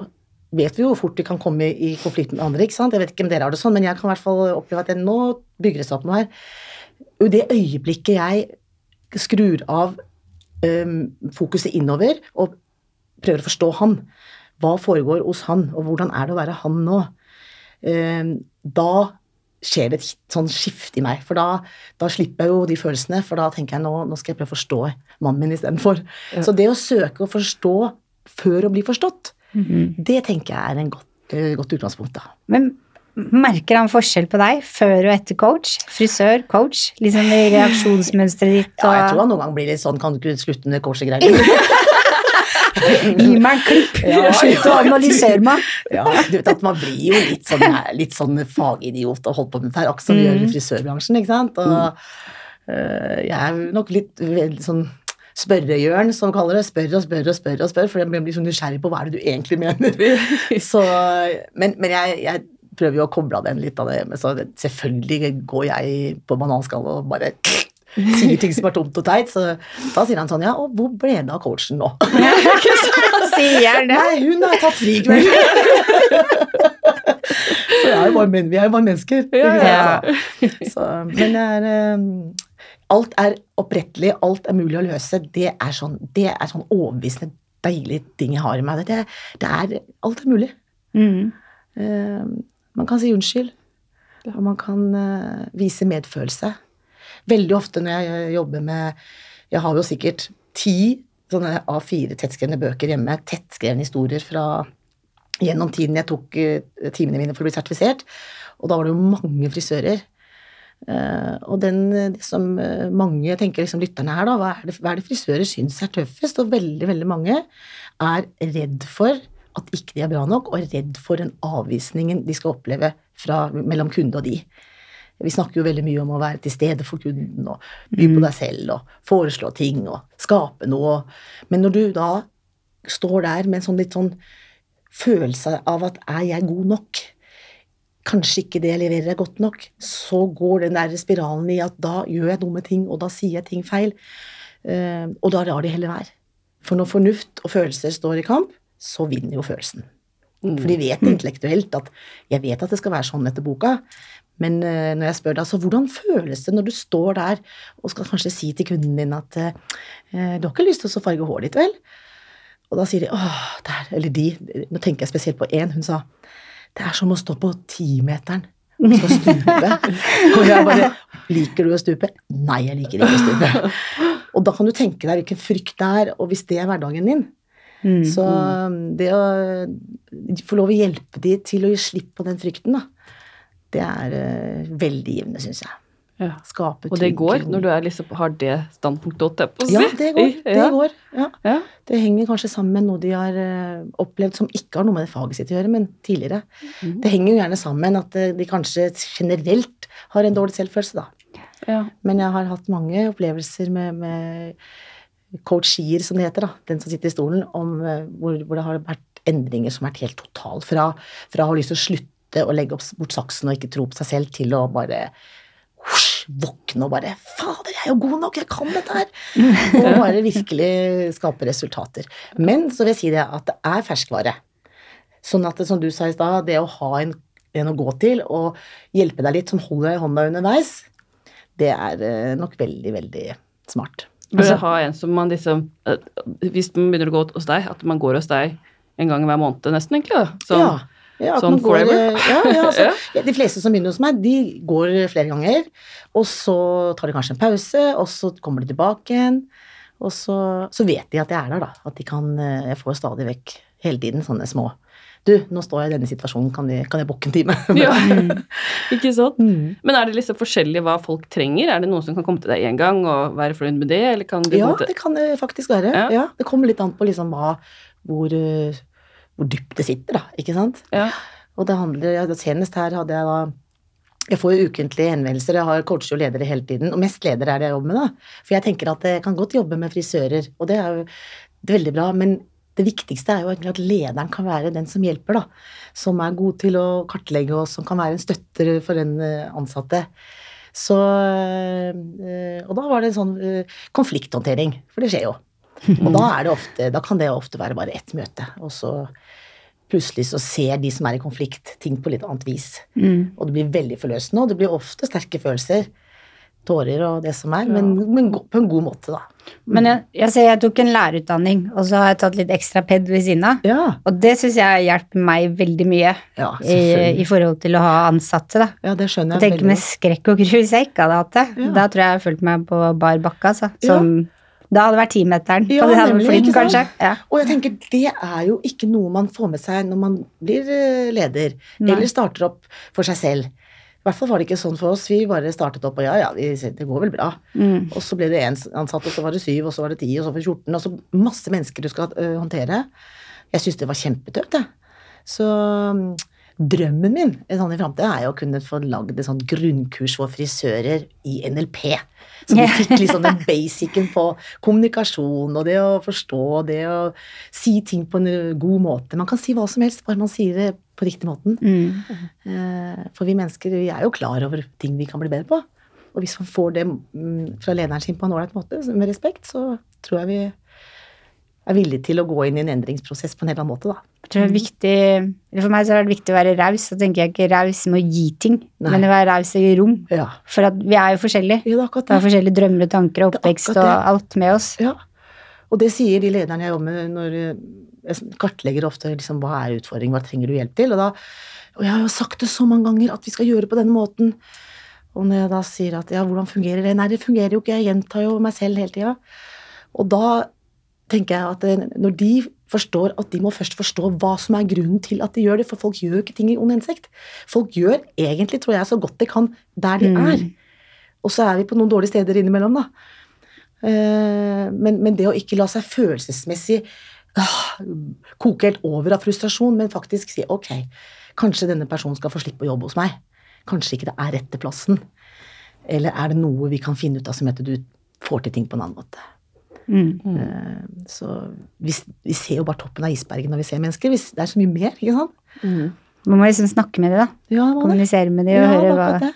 vet vi jo hvor fort vi kan komme i, i konflikt med andre. ikke sant? Jeg vet ikke om dere har det sånn, men jeg kan i hvert fall oppleve at jeg, nå bygger det seg opp noe her. I det øyeblikket jeg skrur av um, fokuset innover og prøver å forstå han, hva foregår hos han, og hvordan er det å være han nå, um, da skjer det et sånn skifte i meg. For da, da slipper jeg jo de følelsene, for da tenker jeg nå, nå skal jeg prøve å forstå mannen min istedenfor. Ja. Så det å søke å forstå før å bli forstått, Mhm. det tenker jeg er en godt, eh, godt utgangspunkt, da. Men merker han forskjell på deg før og etter coach? Frisør, coach? Liksom i reaksjonsmønsteret ditt? Ja, jeg tror han noen gang blir litt sånn Kan du ikke slutte med coachegreier? Gi meg en klipp! Ja, Slutt å analysere meg! Ja, du vet at man blir jo litt sånn, litt sånn fagidiot og holdt på med dette akkurat som vi Mm. gjør i frisørbransjen, ikke sant. Og øh, jeg er nok litt sånn spørrejørn, som kaller det. Spør og spør og spør og spør, for jeg blir så nysgjerrig på hva er det du egentlig mener. Så, men men jeg, jeg prøver jo å koble av den litt av det, hjemme, så selvfølgelig går jeg på bananskallet og bare sier ting som er tomt og teit, så da sier han sånn, ja, og hvor ble det av coachen nå? Sier det? Nei, hun har tatt fri i kveld. Så jeg er jo bare, men, vi er jo bare mennesker. Ja, ja. Så, men det er, eh, alt er opprettelig, alt er mulig å løse. Det er sånn, det er sånn overbevisende deilig ting jeg har i meg. Det, det er, alt er mulig. Mm. Uh, man kan si unnskyld, og man kan uh, vise medfølelse. Veldig ofte når jeg jobber med Jeg har jo sikkert ti sånne A4 tettskrevne bøker hjemme, tettskrevne historier fra gjennom tiden jeg tok eh, timene mine for å bli sertifisert. Og da var det jo mange frisører Eh, og den, det som uh, mange tenker liksom lytterne her, da, hva er, det, hva er det frisører syns er tøffest? Og veldig, veldig mange er redd for at ikke de er bra nok, og er redd for den avvisningen de skal oppleve fra, mellom kunde og de. Vi snakker jo veldig mye om å være til stede for kunden og by på deg selv og foreslå ting og skape noe. Men når du da står der med en sånn litt sånn følelse av at er jeg god nok? Kanskje ikke det jeg leverer er godt nok. Så går den der spiralen i at da gjør jeg dumme ting, og da sier jeg ting feil. Eh, og da lar de heller være. For når fornuft og følelser står i kamp, så vinner jo følelsen. For de vet intellektuelt at jeg vet at det skal være sånn etter boka, men uh, når jeg spør deg, så hvordan føles det når du står der og skal kanskje si til kunden din at uh, du har ikke lyst til å farge håret ditt, vel? Og da sier de åh, der, eller de, nå tenker jeg spesielt på én, hun sa det er som å stå på timeteren og stupe. og jeg bare liker du å stupe? Nei, jeg liker ikke å stupe. Og da kan du tenke deg hvilken frykt det er, og hvis det er hverdagen din, Mm. så um, det å få lov å hjelpe de til å gi slipp på den frykten, da, det er uh, veldig givende, syns jeg. Ja. Skape Og det går når du er liksom, har det standpunktet, å på å si. Ja, det går. Det går. Ja. Ja. Det henger kanskje sammen med noe de har uh, opplevd som ikke har noe med det faget sitt å gjøre, men tidligere. Mm. Det henger jo gjerne sammen at uh, de kanskje generelt har en dårlig selvfølelse, da. Ja. Men jeg har hatt mange opplevelser med, med coachier, som det heter, da, den som sitter i stolen, om eh, hvor, hvor det har vært endringer som har vært helt total. Fra, fra å ha lyst til å slutte å legge opp, bort saksen og ikke tro på seg selv, til å bare våkne og bare Fader, jeg er jo god nok, jeg kan dette her! Og bare virkelig skape resultater. Men så vil jeg si det at det er ferskvare. Sånn at, det, som du sa i stad, det å ha en, en å gå til og hjelpe deg litt, som holder deg i hånda underveis, det er eh, nok veldig, veldig smart. Bør Altså- ha en som man liksom eh, Hvis man begynner å gå hos deg, at man går hos deg en gang hver måned nesten, egentlig. da. Sånn, ja. Ja, sånn går, forever? eh, Ja, ja, altså, Ja. De fleste som begynner hos meg, de går flere ganger. Og så tar de kanskje en pause, og så kommer de tilbake igjen. Og så, så vet de at jeg er der, da. At de kan eh, Jeg får stadig vekk hele tiden sånne små Du, nå står jeg i denne situasjonen, kan, de, kan jeg booke en time? Ja, ikke sant? Mm. Men er det liksom forskjellig hva folk trenger? Er det noen som kan komme til deg én gang og være fornøyd med det, eller kan de Ja, det kan det faktisk være. Ja. Ja. det kommer litt an på liksom hva, hvor, eh, hvor dypt det sitter, da. Ikke sant? Ja. Og det handler, ja, Senest her hadde jeg da Jeg får jo ukentlige henvendelser, jeg har coacher og ledere hele tiden. Og mest ledere er det jeg jobber med, da. For jeg tenker at jeg kan godt jobbe med frisører, og det er jo det er veldig bra. Men det viktigste er jo egentlig at lederen kan være den som hjelper, da. Som er god til å kartlegge, og som kan være en støtter for den eh, ansatte. Så eh, Og da var det en sånn eh, konflikthåndtering, for det skjer jo. Og da, er det ofte, da kan det ofte være bare ett møte, og så plutselig så ser de som er i konflikt, ting på litt annet vis. Mm. Og det blir veldig forløsende, og det blir ofte sterke følelser. Tårer og det som er, men, men på en god måte, da. Men jeg, jeg ser jeg tok en lærerutdanning, og så har jeg tatt litt ekstra ped ved siden av. Ja, Og det syns jeg hjelper meg veldig mye ja i, i forhold til å ha ansatte, da. Ja, det skjønner Jeg jeg tenker med skrekk og gru hvis jeg ikke hadde hatt det. Da tror jeg jeg følte meg på bar bakke, altså. Ja. Da hadde det vært timeteren. Ja, Ja, det hadde nemlig, flydd, kanskje. Ja. Og jeg tenker, det er jo ikke noe man får med seg når man blir eh, leder, Nei. eller starter opp for seg selv. I hvert fall var det ikke sånn for oss. Vi bare startet opp, og ja, ja, det går vel bra. Mm. Og så ble det én ansatt, og så var det syv, og så var det ti, og så var det 14, og så masse mennesker du skal håndtere. Jeg syns det var kjempetøft, jeg. Så drømmen min i sånn i framtida er jo å kunne få lagd et sånt grunnkurs for frisører i NLP. Så vi fikk liksom den basicen på kommunikasjon og det å forstå, og det å si ting på en god måte. Man kan si hva som helst, bare man sier det på riktig måten. Mm. Eh, For vi mennesker vi er jo klar over ting vi kan bli bedre på. Og hvis man får det mm, fra lederen sin på en ålreit måte, med respekt, så tror jeg vi er villig til å gå inn i en endringsprosess på en helt annen måte, da. Jeg tror det er viktig, For meg så er det viktig å være raus. Så tenker jeg ikke raus med å gi ting, Nei. men å være raus i rom. Ja. For at vi er jo forskjellige. Ja, det er akkurat Vi har forskjellige drømmer og tanker og er oppvekst og alt med oss. Ja. Og det sier de lederne jeg jobber med når jeg kartlegger ofte liksom, hva er utfordringen, hva trenger du hjelp til? Og da Og jeg har jo sagt det så mange ganger at vi skal gjøre det på denne måten. Og når jeg da sier at ja, hvordan fungerer det? Nei, det fungerer jo ikke, jeg gjentar jo meg selv hele tida. Og da tenker jeg at det- når de forstår at de må først forstå hva som er grunnen til at de gjør det, for folk gjør ikke ting i ond hensikt. Folk gjør egentlig, tror jeg, så godt de kan der de Mm. er. Og så er vi på noen dårlige steder innimellom, da. Eh, men, men det å ikke la seg følelsesmessig ah, koke helt over av frustrasjon, men faktisk si ok, kanskje denne personen skal få slippe å jobbe hos meg. Kanskje ikke det er rett til plassen. Eller er det noe vi kan finne ut av som heter du får til ting på en annen måte. Mm. Eh, Så vi, vi ser jo bare toppen av isberget når vi ser mennesker. Vi, det er så mye mer, ikke sant? Mm. Man må liksom snakke med dem, da. Ja. Kommunisere med dem og Ja, høre hva det.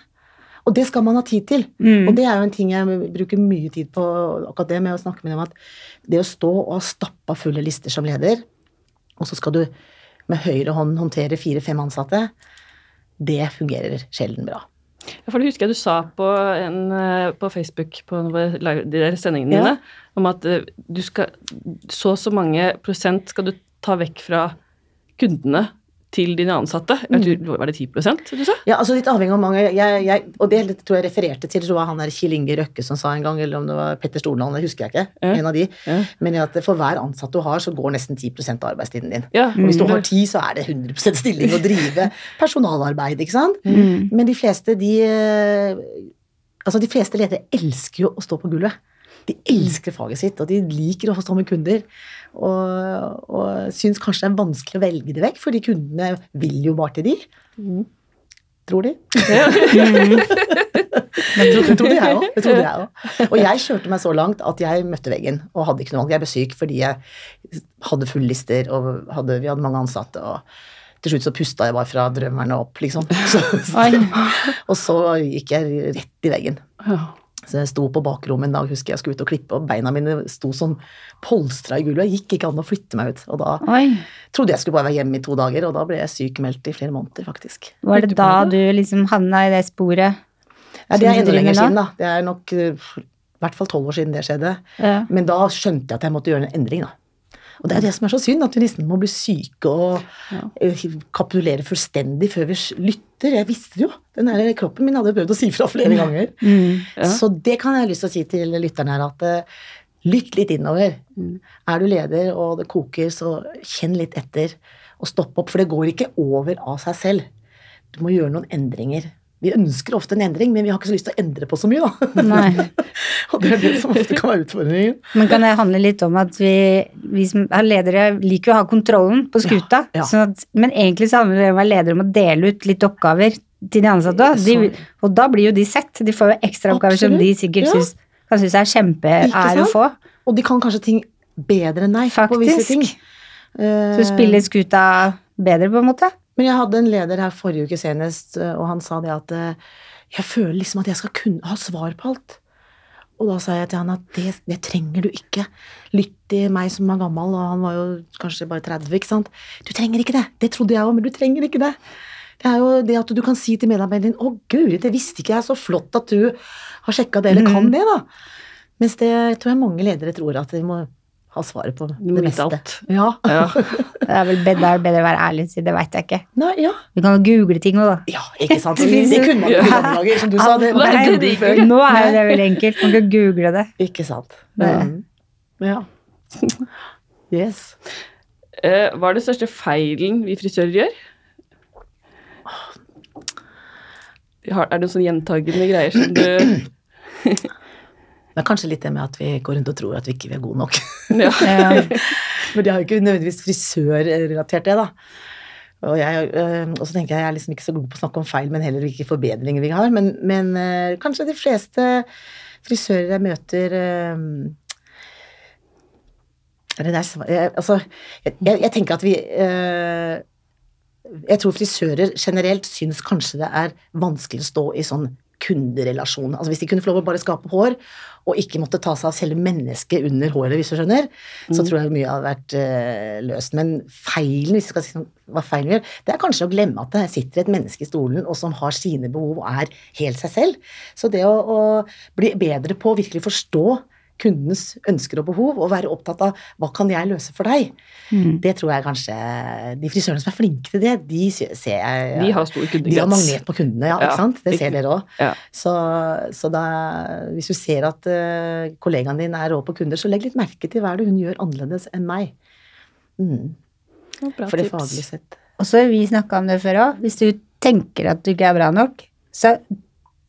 Og det skal man ha tid til. Mm. Og det er jo en ting jeg bruker mye tid på, akkurat det med å snakke med dem, at det å stå og ha stappa fulle lister som leder, og så skal du med høyre hånd håndtere fire-fem ansatte, det fungerer sjelden bra. For det husker jeg du sa på, en, eh, på Facebook på de der sendingene Ja. dine, om at eh, du skal Så og så mange prosent skal du ta vekk fra kundene til dine ansatte. Tror, var det 10% du sa? Ja, altså litt avhengig av mange jeg, jeg, Og det tror jeg refererte til det var han der Kjell Inge Røkke som sa en gang, eller om det var Petter Stordalen, det husker jeg ikke. Ja. En av de. Ja. Men at for hver ansatt du har, så går nesten 10 av arbeidstiden din. Ja, Og hvis du mm. har ti, så er det 100% stilling å drive personalarbeid, ikke sant? Mm. Men de fleste, de eh, Altså, de fleste ledere elsker jo å stå på gulvet. De elsker faget sitt, og de liker å stå med kunder. Og, og syns kanskje det er vanskelig å velge det vekk, fordi kundene vil jo bare til de. Mm. Tror de. Ja. Det trodde, trodde jeg òg. Det trodde jeg også. Og jeg kjørte meg så langt at jeg møtte veggen og hadde ikke noe valg. Jeg ble syk fordi jeg hadde full lister, og hadde, vi hadde mange ansatte. og til slutt så pusta jeg bare fra drømmerne opp, liksom. Så, og så gikk jeg rett i veggen. Så jeg sto på bakrommet en dag, husker jeg skulle ut og klippe, og beina mine sto sånn polstra i gulvet. Jeg gikk ikke an å flytte meg ut. Og da Oi. trodde jeg skulle bare være hjemme i to dager, og da ble jeg sykmeldt i flere måneder, faktisk. Var det da du liksom havna i det sporet? Ja, det er enda lenger siden, da. Det er nok eh, i hvert fall tolv år siden det skjedde. Ja. Men da skjønte jeg at jeg måtte gjøre en endring, da. Og det er det som er så synd, at vi nesten må bli syke og Ja. eh, kapitulere fullstendig før vi lytter. Jeg visste det jo. Den her kroppen min hadde prøvd å si fra flere ganger. Mm. Ja. Så det kan jeg ha lyst til å si til lytterne her, at eh, lytt litt innover. Mm. Er du leder og det koker, så kjenn litt etter og stopp opp, for det går ikke over av seg selv. Du må gjøre noen endringer. Vi ønsker ofte en endring, men vi har ikke så lyst til å endre på så mye, da. Og det er det som ofte kan være utfordringen. Men kan det handle litt om at vi, vi som er ledere liker å ha kontrollen på skuta, Ja, ja. sånn at, men egentlig så handler det om å være leder om å dele ut litt oppgaver til de ansatte òg. Og da blir jo de sett. De får jo ekstra oppgaver som de sikkert Ja. synes, kan synes er kjempeære å få. Og de kan kanskje ting bedre enn deg på visse ting. Så spiller skuta bedre, på en måte. Men jeg hadde en leder her forrige uke senest, eh, og han sa det at eh, jeg føler liksom at jeg skal kunne ha svar på alt. Og da sa jeg til han at det, det trenger du ikke. Lytt til meg som er gammel, og han var jo kanskje bare 30, ikke sant. Du trenger ikke det. Det trodde jeg òg, men du trenger ikke det. Det er jo det at du kan si til medarbeideren din 'Å, guri, det visste ikke jeg. Så flott at du har sjekka det, eller kan Mhm. det', da. Mens det tror jeg mange ledere tror at de må ha svaret på det meste. alt. Ja. Ja. Det er vel bedre, bedre å være ærlig og si det veit jeg ikke. Nei, ja. Vi kan jo google ting òg, da. ja, ikke sant. Det Det, kunne man jo i gamle dager, som du sa. Det Nei, ikke det gikk før. Nå er jo det veldig enkelt. Man kan google det. Ikke sant. Det- Mm. Ja. Yes. Eh, hva er det største feilen vi frisører gjør? Er det noen sånne gjentagende greier som du Det er kanskje litt det med at vi går rundt og tror at vi ikke er gode nok. ja. For de har jo ikke nødvendigvis frisørrelatert det, da. Og, jeg, øh, og så tenker jeg jeg er liksom ikke så god på å snakke om feil, men heller hvilke forbedringer vi har. Men, men øh, kanskje de fleste frisører jeg møter det der, altså, jeg, jeg, tenker at vi Jeg tror frisører generelt syns kanskje det er vanskelig å stå i sånn kunderelasjon. Altså Hvis de kunne få lov å bare skape hår, og ikke måtte ta seg av selve mennesket under håret, hvis du skjønner, så tror jeg mye hadde vært uh, løst. Men feilen, hvis vi skal si sånn, hva feilen gjør, det er kanskje å glemme at det sitter et menneske i stolen og som har sine behov og er helt seg selv. Så det å, å bli bedre på å virkelig forstå kundens ønsker og behov, og være opptatt av hva kan jeg løse for deg, Mm. det tror jeg kanskje De frisørene som er flinke til det, de ser jeg De har stor de har magnet på kundene, ja, Ja, ikke sant? Det ser dere òg. Ja. Så, så da, hvis du ser at uh, kollegaen din er rå på kunder, så legg litt merke til hva er det hun gjør annerledes enn meg. Mm, Bra for det faglig sett. Og så har vi snakka om det før òg. Hvis du tenker at du ikke er bra nok, så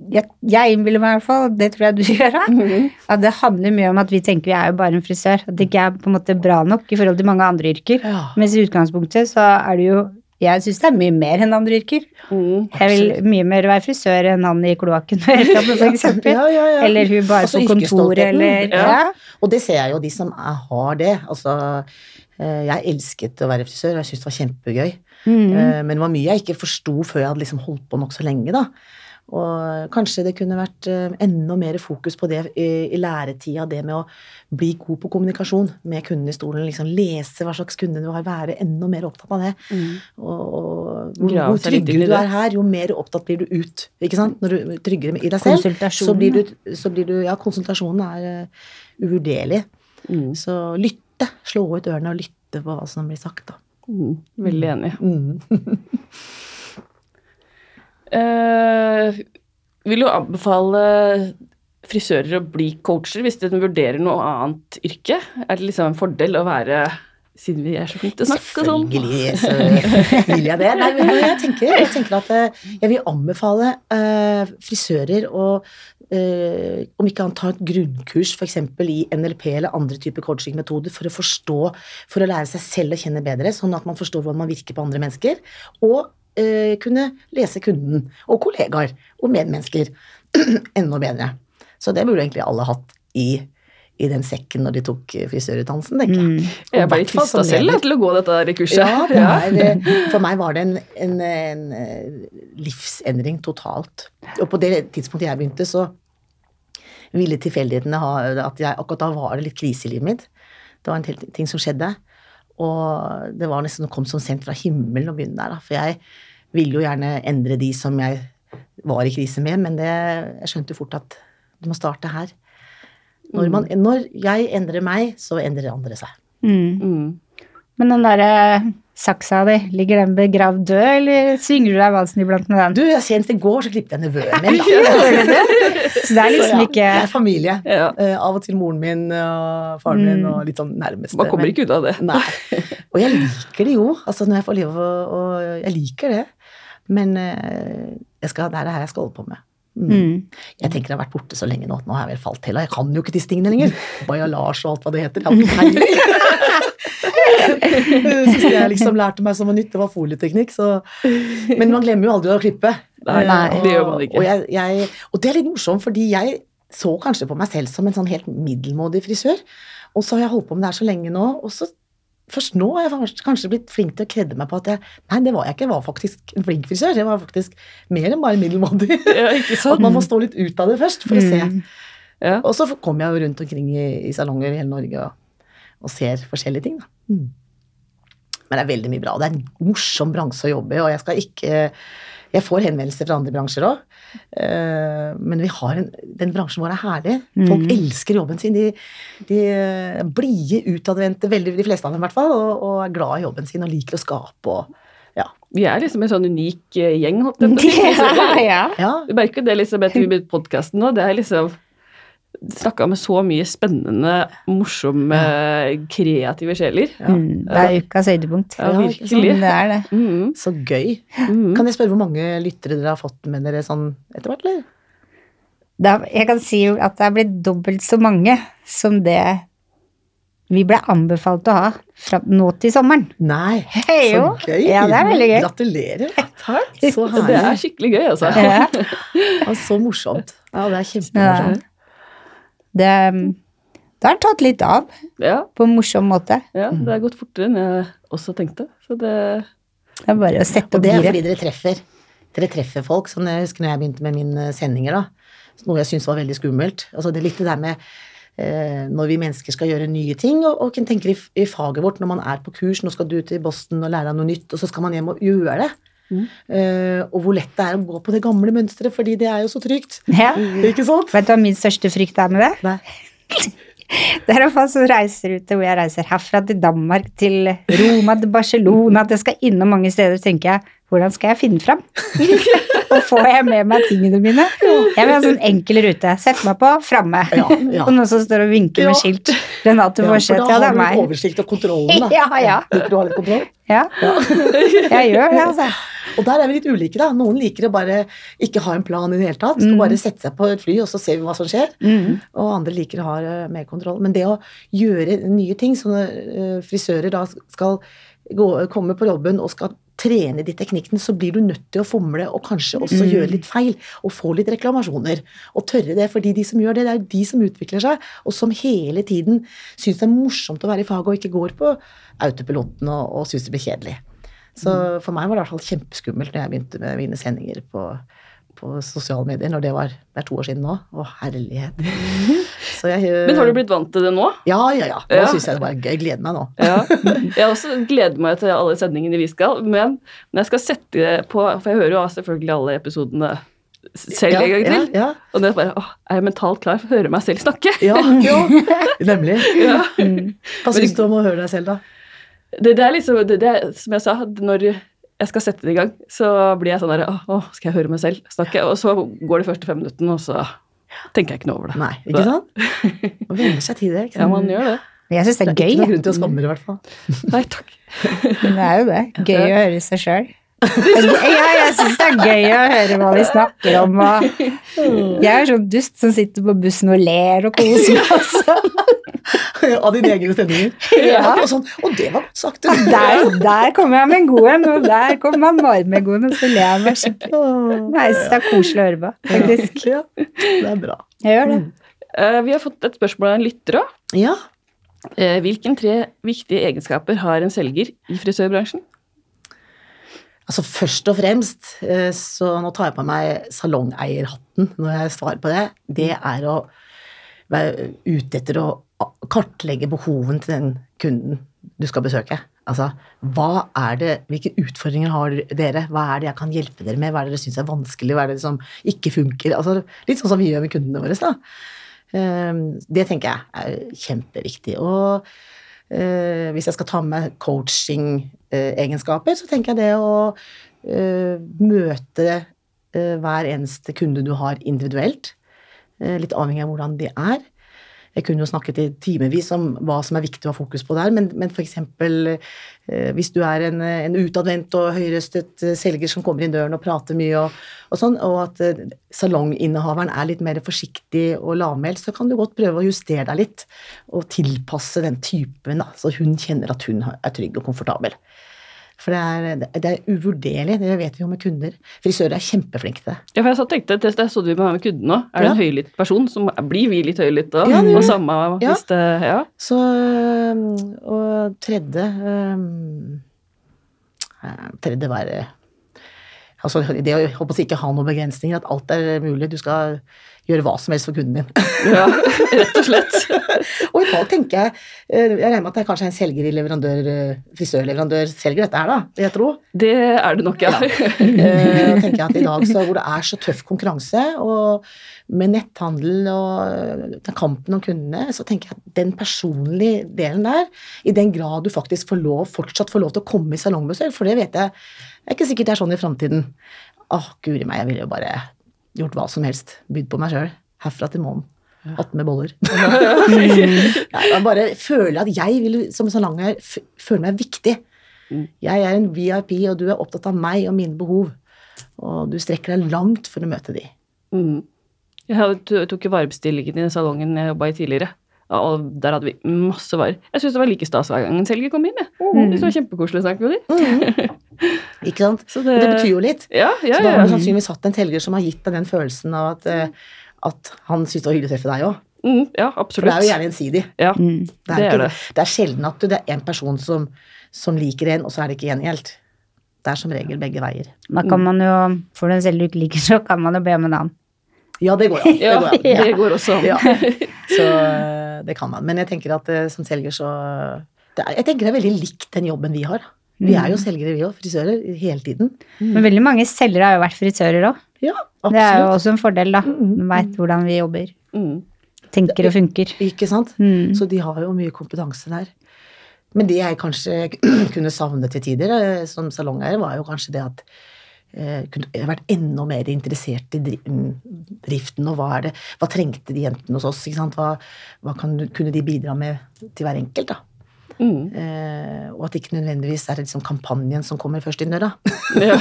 jeg, jeg innbiller meg i hvert fall, det tror jeg du gjør òg, at det handler mye om at vi tenker vi er jo bare en frisør. At det ikke er på en måte bra nok i forhold til mange andre yrker. Ja. Mens i utgangspunktet så er det jo Jeg syns det er mye mer enn andre yrker. Mm. Jeg vil mye mer være frisør enn han i kloakken, for eksempel. Ja, ja, ja. Eller hun bare Altså på kontoret, eller Ja. ja. Og det ser jeg jo, de som er, har det. Altså, eh, jeg elsket å være frisør, og jeg syntes det var kjempegøy. Mm. Men det var mye jeg ikke forsto før jeg hadde liksom holdt på nokså lenge. da. Og kanskje det kunne vært eh, enda mer fokus på det i, læretida, det med å bli god på kommunikasjon med kunden i stolen. liksom Lese hva slags kunde du har, være enda mer opptatt av det. Mm. Og, og hvor, tryggere du er her, jo mer opptatt blir du ut. ikke sant? Når du er tryggere i deg selv, så blir, du, så blir du Ja, konsultasjonen er uh, uvurderlig. Mm. Så lytte. Slå ut ørene og lytte på hva som blir sagt, da. Mm. Veldig enig. Mm. Eh, vil du anbefale frisører å bli coacher hvis de vurderer noe annet yrke? Er det liksom en fordel å være siden vi er så flinke til å snakke sånn? Selvfølgelig så vil jeg det. Nei, men jeg tenker, jeg tenker at eh, jeg vil anbefale uh, frisører å uh, om ikke annet ta et grunnkurs f.eks. i NLP eller andre typer coachingmetoder for å forstå, for å lære seg selv å kjenne bedre, sånn at man forstår hvordan man virker på andre mennesker. Og eh, kunne lese kunden og kollegaer og medmennesker enda bedre. Så det burde egentlig alle hatt i, i den sekken når de tok eh, frisørutdannelsen, tenker jeg. Mm. Jeg ble litt fall tvista selv til å gå dette der kurset. Ja, for, ja. Meg, for meg var det en, en, en eh, livsendring totalt. Og på det tidspunktet jeg begynte, så ville tilfeldighetene ha at jeg, Akkurat da var det litt krise i livet mitt. Det var en del ting som skjedde. Og det var nesten å komme som sendt fra himmelen å begynne der. Da. For jeg ville jo gjerne endre de som jeg var i krise med, men det, jeg skjønte jo fort at du må starte her. Når, man, når jeg endrer meg, så endrer andre seg. Mm. Mm. Men den derre saksa di, ligger den begravd død, eller svinger du deg valsen iblant med den? Du, jeg Senest i går så klippet jeg nevøen min. da. Så det er liksom ja, ikke Det er familie. Ja. Uh, av og til moren min og faren min Mm. og litt sånn nærmeste. Man kommer ikke ut av det. Nei. Og jeg liker det jo. Altså når jeg får leve og, og Jeg liker det. Men uh, jeg skal, det er det her jeg skal holde på med. Mm. Jeg tenker jeg har vært borte så lenge nå at nå har jeg vel falt til. Og jeg kan jo ikke disse tingene lenger. Baja Lars og alt hva det heter. Peiling. Jeg liksom lærte meg som å nytte var folieteknikk. Så. Men man glemmer jo aldri å klippe. Nei, nei, Eh, det gjør man ikke. Og, jeg, jeg, og det er litt morsomt, fordi jeg så kanskje på meg selv som en sånn helt middelmådig frisør. Og så har jeg holdt på med det her så lenge nå, og så først nå har jeg kanskje- blitt flink til å kredde meg på at jeg Nei, det var jeg ikke. Jeg var faktisk en flink frisør. Jeg var faktisk mer enn bare middelmådig. Ja, At man må stå litt ut av det først for å se. Mm. Ja. Og så kommer jeg jo rundt omkring i, i salonger i hele Norge og, og ser forskjellige ting, da. Mm. Men det er veldig mye bra. Det er en morsom bransje å jobbe i, og jeg skal ikke Jeg får henvendelser fra andre bransjer òg, men vi har en, den bransjen vår er herlig. Folk Mm. elsker jobben sin. De, de er blide, utadvendte, veldig de fleste av dem i hvert fall, og, og er glad i jobben sin og liker å skape og ja. Vi er liksom en sånn unik eh, gjeng, holdt jeg på å si. Du merker det liksom etter vi begynte podkasten nå. Det er liksom Snakka med så mye spennende, morsomme, kreative sjeler. Ja. Mm. Det er ukas høydepunkt. Ja, Ja, virkelig. Det er det. Mm. Så gøy. Mm. Kan jeg spørre hvor mange lyttere dere har fått med dere sånn etter hvert, eller? Da, jeg kan si jo at det er blitt dobbelt så mange som det vi ble anbefalt å ha fra nå til sommeren. Nei, hey, så jo. gøy! Ja, det er veldig gøy. Gratulerer. Takk. Så Det er skikkelig gøy, altså. Ja, Ja, så morsomt. Ja, det er kjempemorsomt. Det, det har tatt litt av Ja, på en morsom måte. ja, det har gått fortere enn jeg også tenkte. Så det Det er bare å sette Og opp det er giret. fordi dere treffer. Dere treffer folk, som jeg husker når jeg begynte med mine sendinger, da. Noe jeg syntes var veldig skummelt. Altså, det er litt det der med eh, når vi mennesker skal gjøre nye ting, og, og tenker i, i faget vårt når man er på kurs, nå skal du til Boston og lære deg noe nytt, og så skal man hjem og gjøre det. Mm. Eh, og hvor lett det er å gå på det gamle mønsteret, fordi det er jo så trygt. Ja. Ikke sant? Vet du hva min største frykt er med det? Nei. Det er iallfall som reiser ut til hvor jeg reiser herfra til Danmark, til Roma, til Barcelona, at jeg skal innom mange steder, tenker jeg hvordan skal jeg finne fram? Og får jeg med meg tingene mine? Jeg vil ha sånn enkel rute. Sett meg på framme. Ja, ja. Og noen som står og vinker med skilt. Renate Forseth, da ja, det har meg. du litt du oversikt og kontrollen, da. Ja, ja. Liker du å ha litt kontroll? Ja, jeg gjør det, altså. Og der er vi litt ulike, da. Noen liker å bare ikke ha en plan i det hele tatt. Skal Mm. bare sette seg på et fly, og så ser vi hva som skjer. Mm. Og andre liker å ha eh, mer kontroll. Men det å gjøre nye ting, så når eh, frisører da skal gå, komme på jobben og skal trene de teknikkene, så blir du nødt til å fomle og kanskje også Mm. gjøre litt feil. Og få litt reklamasjoner. Og tørre det, fordi de som gjør det, det er jo de som utvikler seg, og som hele tiden syns det er morsomt å være i faget og ikke går på autopiloten og, og syns det blir kjedelig. Så for meg var det i hvert fall kjempeskummelt når jeg begynte med mine sendinger på, på sosiale medier, når det var det er to år siden nå. Å, herlighet. Så jeg, Men har du blitt vant til det nå? Ja, ja, ja. Nå Ja. syns jeg det er gøy. Jeg gleder meg nå. Ja. Jeg også gleder meg til alle sendingene vi skal, men når jeg skal sette det på For jeg hører jo selvfølgelig alle episodene selv ja, en gang til. Ja, Og det er bare åh, Er jeg mentalt klar for å høre meg selv snakke? ja, ja, ja. Nemlig. Ja. Hva syns du om å høre deg selv, da? Det, det er liksom det, det, Som jeg sa, når jeg skal sette det i gang, så blir jeg sånn der Å, skal jeg høre meg selv snakke? Og så går de første fem minuttene, og så tenker jeg ikke noe over det. Nei, ikke sant? Man venner seg til det. Ikke Ja, man gjør det. Men Jeg syns det er gøy. det er gøy. ikke noen grunn til å skamme det, i hvert fall. Nei takk. Men Det er jo det. Gøy å høre seg sjøl. Ja, jeg syns det er gøy å høre hva vi snakker om. Og jeg er sånn dust som sitter på bussen og ler og koser meg. Altså. Av dine egne stemninger. Ja. Og, sånn, og det var godt sagt. Der, der kommer jeg med en god en, og der kommer man bare med en god en, og så ler jeg meg skikkelig. Nei, Jeg syns det er koselig å høre på, faktisk. Ja, det er bra. Jeg gjør det. Uh, vi har fått et spørsmål av en lytter òg. Ja. hvilken tre viktige egenskaper har en selger i frisørbransjen? Altså Først og fremst, eh, så nå tar jeg på meg salongeierhatten når jeg svarer på det, det er å være ute etter å kartlegge behoven til den kunden du skal besøke. Altså, hva er det, Hvilke utfordringer har dere? Hva er det jeg kan hjelpe dere med? Hva er det dere syns er vanskelig? Hva er det som ikke funker? Altså, litt sånn som vi gjør med kundene våre. da. Eh, Det tenker jeg er kjempeviktig. Og eh, hvis jeg skal ta med coaching-egenskaper, så tenker jeg det å eh, møte eh, hver eneste kunde du har individuelt, eh, litt avhengig av hvordan de er. Jeg kunne jo snakket i timevis om hva som er viktig å ha fokus på der, men, men f.eks. Eh, hvis du er en, en utadvendt og høyrøstet selger som kommer inn døren og prater mye, og, og sånn, og at eh, salonginnehaveren er litt mer forsiktig og lavmælt, så kan du godt prøve å justere deg litt og tilpasse den typen, da, så hun kjenner at hun er trygg og komfortabel. For det er, det er uvurderlig, det vet vi jo med kunder. Frisører er kjempeflinke til det. Ja, for jeg tenkte, det så du med kunden òg. Er det Ja. en høylytt person, så blir vi litt høylytte da. Ja, og samme Ja. hvis det Ja. Så Og tredje eh, Tredje var eh, Altså det å å ikke ha noen begrensninger, at alt er mulig. Du skal gjøre hva som helst for kunden din. ja, rett og slett. Og i dag tenker jeg eh, Jeg regner med at det er kanskje en selger i leverandør, eh, frisørleverandør selger dette her, da, jeg tror. Det er det nok, ja. Eh, tenker jeg at i dag så, hvor det er så tøff konkurranse, og med netthandel og den kampen om kundene, så tenker jeg at den personlige delen der, i den grad du faktisk får lov, fortsatt får lov til å komme i salongbesøk, for det vet jeg det er ikke sikkert det er sånn i framtiden. Åh, guri meg, jeg ville jo bare gjort hva som helst. Bydd på meg sjøl. Herfra til månen. Hatt med boller. Nei, jeg bare føler at jeg vil som salongeier f- føle meg viktig. Mm. Jeg er en VIP, og du er opptatt av meg og mine behov. Og du strekker deg langt for å møte de. Mm. Jeg tok jo varebestillingen i salongen jeg jobba i tidligere. Ja, Og der hadde vi masse varer. Jeg syns det var like stas hver gang en selger kom inn. Jeg. Mm. Det var kjempekoselig å snakke med dem. Ikke sant? Så Det, det betyr jo litt. Ja, ja, Så da har du sannsynligvis hatt en selger som har gitt deg den følelsen av at, eh, at han syntes det var hyggelig å treffe deg òg. Mm, ja, For det er jo gjerne gjensidig. Ja, Mm. Det er, Det er det. det er sjelden at du, det er en person som, som liker en, og så er det ikke gjengjeldt. Det er som regel begge veier. Da kan man jo, for den selger du ikke liker, så kan man jo be om en annen. Ja, det går an. Det ja går an. det går også an. Ja. Så eh, det kan man. Men jeg tenker at eh, som selger så det er, Jeg tenker det er veldig likt den jobben vi har. Vi er jo selgere, vi òg. Frisører hele tiden. Men veldig mange selgere har jo vært frisører òg. Ja, Det er jo også en fordel, da. Man De veit hvordan vi jobber. Mm. Tenker og funker. Ikke sant? Mm. Så de har jo mye kompetanse der. Men det jeg kanskje kunne savne til tider eh, som salongeier, var jo kanskje det at kunne vært enda mer interessert i mm, driften, og hva er det, hva trengte de jentene hos oss? Ikke sant? Hva, hva kan, kunne de bidra med til hver enkelt? da? Mm. Eh, og at det ikke nødvendigvis er liksom kampanjen som kommer først inn døra. Ja.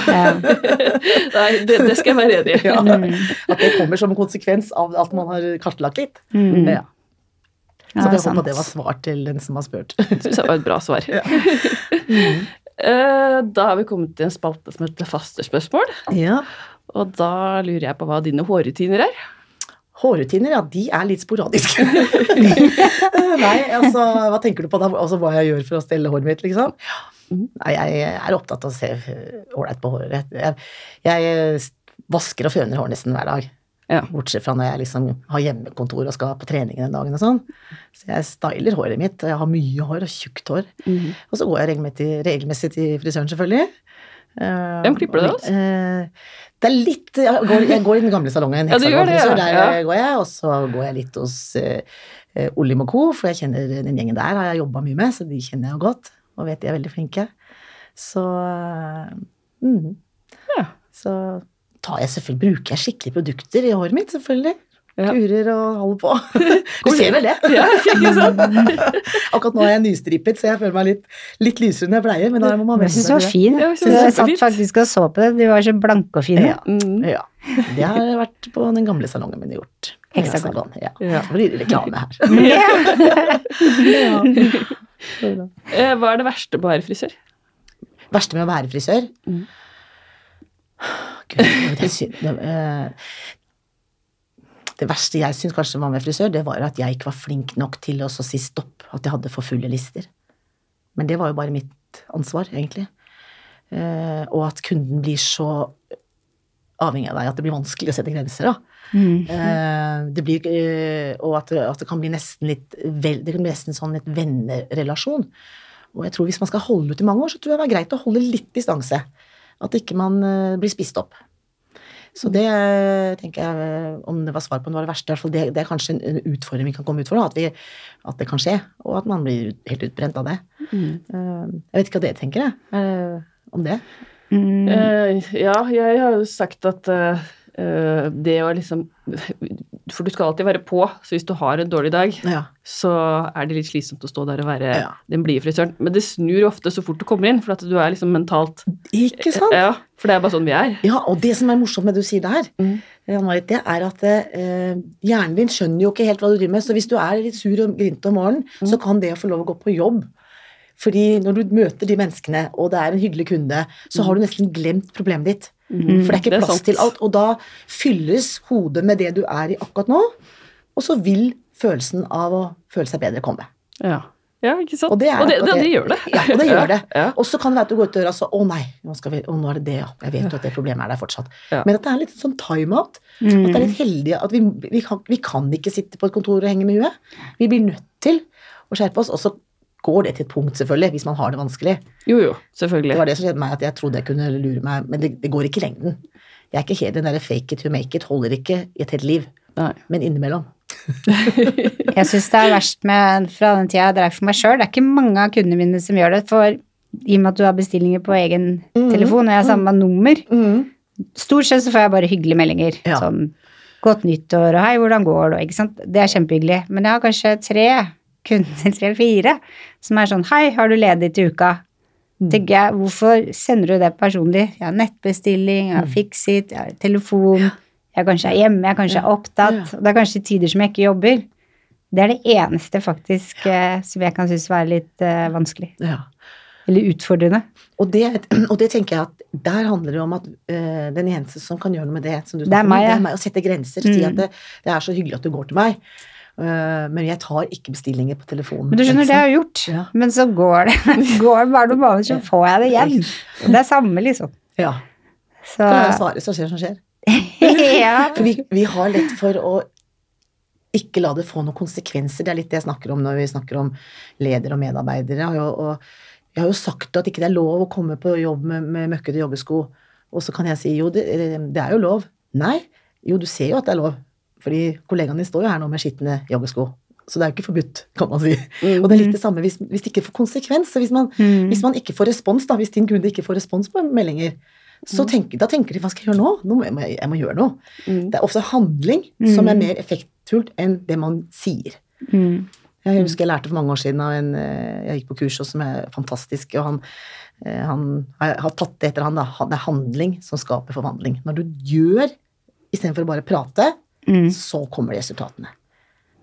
Nei, det, det skal jeg være enig i. Ja. Mm. At det kommer som en konsekvens av at man har kartlagt litt. Mm. Ja. Så jeg håper det var svar til den som har spurt. det var et bra svar. Ja. Eh, Da har vi kommet til en spalte som heter faste spørsmål. ja. Og da lurer jeg på hva dine hårrutiner er. Hårrutiner, ja, de er litt sporadiske. Nei, altså, hva tenker du på da? Altså, hva jeg gjør for å stelle håret mitt, liksom? Mhm. Nei, jeg er opptatt av å se ålreit på håret. Jeg, jeg vasker og føner hår nesten hver dag. Ja. Bortsett fra når jeg liksom har hjemmekontor og skal på trening den dagen og sånn. Så jeg styler håret mitt. og Jeg har mye hår og tjukt hår. Og så går jeg regelmessig, regelmessig til frisøren, selvfølgelig. Eh, Hvem klipper du deg hos? eh, det er litt Jeg går, jeg går i den gamle salongen. Ja, du gjør det, ja. Der Ja. går jeg, og så går jeg litt hos uh, Olim og co., for jeg kjenner den gjengen der har jeg jobba mye med, så de kjenner jeg jo godt, og vet de er veldig flinke. Så eh, mm. Ja. Så tar jeg selvfølgelig, bruker jeg skikkelige produkter i håret mitt, selvfølgelig. Ja. Kurer og holder på. Du ser vel det? Ja, ikke sant? Akkurat nå er jeg nystripet, så jeg føler meg litt, litt lysere enn jeg pleier. Men da må man Jeg syns du var fin. Ja, jeg jeg satt faktisk og så på det. Du var så blanke og fine. Ja. Mm. Ja. Det har vært på den gamle salongen min gjort. Heksagon. Ja. Ja. Blir det reklame her. Eh, Hva er det verste med å være frisør? Verste med å være frisør? Mm. Gud, det, eh, det verste jeg syns kanskje var med frisør, det var at jeg ikke var flink nok til å si stopp. At jeg hadde for fulle lister. Men det var jo bare mitt ansvar, egentlig. Eh, og at kunden blir så avhengig av deg at det blir vanskelig å sette grenser. da. Mm. Eh, det blir, og at det, at det kan bli nesten litt vel, det kan bli nesten sånn et vennerelasjon. Og jeg tror hvis man skal holde ut i mange år, så tror jeg det er greit å holde litt distanse. At ikke man eh, blir spist opp. Så det eh, tenker jeg, eh, om det var svar på om det var det verste, i hvert fall det, det er kanskje en, utfordring vi kan komme ut for, at, vi, at det kan skje, og at man blir helt utbrent av det. Mm. Eh, jeg vet ikke hva dere tenker, jeg, eh, om det. Mm. Eh, ja, jeg har jo sagt at det å liksom For du skal alltid være på, så hvis du har en dårlig dag, Ja. så er det litt slitsomt å stå der og være Ja. den blide frisøren. Men det snur ofte så fort du kommer inn, for at du er liksom mentalt Ikke sant? Ja, for det er bare sånn vi er. Ja, og det som er morsomt med det du sier der, Mm. Marit, det er at eh, hjernen din skjønner jo ikke helt hva du driver med. Så hvis du er litt sur og grinte om morgenen, så kan det å få lov å gå på jobb Fordi når du møter de menneskene, og det er en hyggelig kunde, så har du nesten glemt problemet ditt. Mm. For det er ikke Det er plass sant. til alt. Og da fylles hodet med det du er i akkurat nå, og så vil følelsen av å føle seg bedre komme. Ja, ja ikke sant? Og det, er det, det, det gjør det. Ja, og det gjør det. Ja. Og så kan det være at du går ut døra og så Å nei, nå, vi, å, nå er det det, ja. Jeg vet jo at det problemet er der fortsatt. Ja. Men at det er litt sånn time-out. At Mm. det er litt heldig at vi, vi, kan, vi kan ikke sitte på et kontor og henge med huet. Vi blir nødt til å skjerpe oss. Og så går det til et punkt, selvfølgelig, hvis man har det vanskelig. Jo, jo, selvfølgelig. Det var det som skjedde meg, at jeg trodde jeg kunne lure meg, men det, det går ikke i lengden. Jeg er ikke helt den derre fake it to make it, holder ikke i et helt liv. Nei. Men innimellom. Jeg syns det er verst med fra den tida jeg drev for meg sjøl. Det er ikke mange av kundene mine som gjør det. For i og med at du har bestillinger på egen Mhm. telefon, og jeg har samme nummer, stort sett så får jeg bare hyggelige meldinger. Ja. Sånn godt nyttår og hei, hvordan går det, ikke sant. Det er kjempehyggelig. Men jeg har kanskje tre kunder, tre-fire, som er sånn hei, har du ledig til uka? Mm. Tenker jeg, hvorfor sender du det personlig? Jeg har nettbestilling, jeg har Mm. Fixit, jeg har telefon, jeg kanskje er hjemme, jeg kanskje er opptatt. og Det er kanskje tider som jeg ikke jobber. Det er det eneste faktisk eh, som jeg kan synes være litt uh, vanskelig. Ja. Eller utfordrende. Og det, og det tenker jeg at der handler det om at øh, den eneste som kan gjøre noe med det, som du Det er meg, det er meg å sette grenser. Si Mm. at det, det er så hyggelig at du går til meg, men jeg tar ikke bestillinger på telefonen. Men du skjønner, det har jeg gjort. Ja. Men så går det går bare noen måneder, så får jeg det igjen. Det er samme, liksom. Ja. Så Kan jeg svare, så skjer som skjer. ja. For vi, vi har lett for å ikke la det få noen konsekvenser. Det er litt det jeg snakker om når vi snakker om ledere og medarbeidere. Og, og jeg har jo sagt at ikke det er lov å komme på jobb med, med møkkete joggesko. Og så kan jeg si jo, det, det er jo lov. Nei. Jo, du ser jo at det er lov. Fordi kollegaene dine står jo her nå med skitne joggesko. Så det er jo ikke forbudt, kan man si. Mm. Og det er litt det samme hvis, hvis det ikke får konsekvens. Hvis man, Mm. hvis man ikke får respons, da, hvis din kunde ikke får respons på meldinger, så tenker, da tenker de hva skal jeg gjøre nå? nå må jeg, jeg må gjøre noe. Mm. Det er ofte handling som er mer effektfullt enn det man sier. Mm. Jeg husker jeg lærte for mange år siden av en eh, Jeg gikk på kurs hos som er fantastisk, og han, eh, han jeg har tatt det etter han, da. Det er handling som skaper forvandling. Når du gjør istedenfor å bare prate, Mm. så kommer resultatene.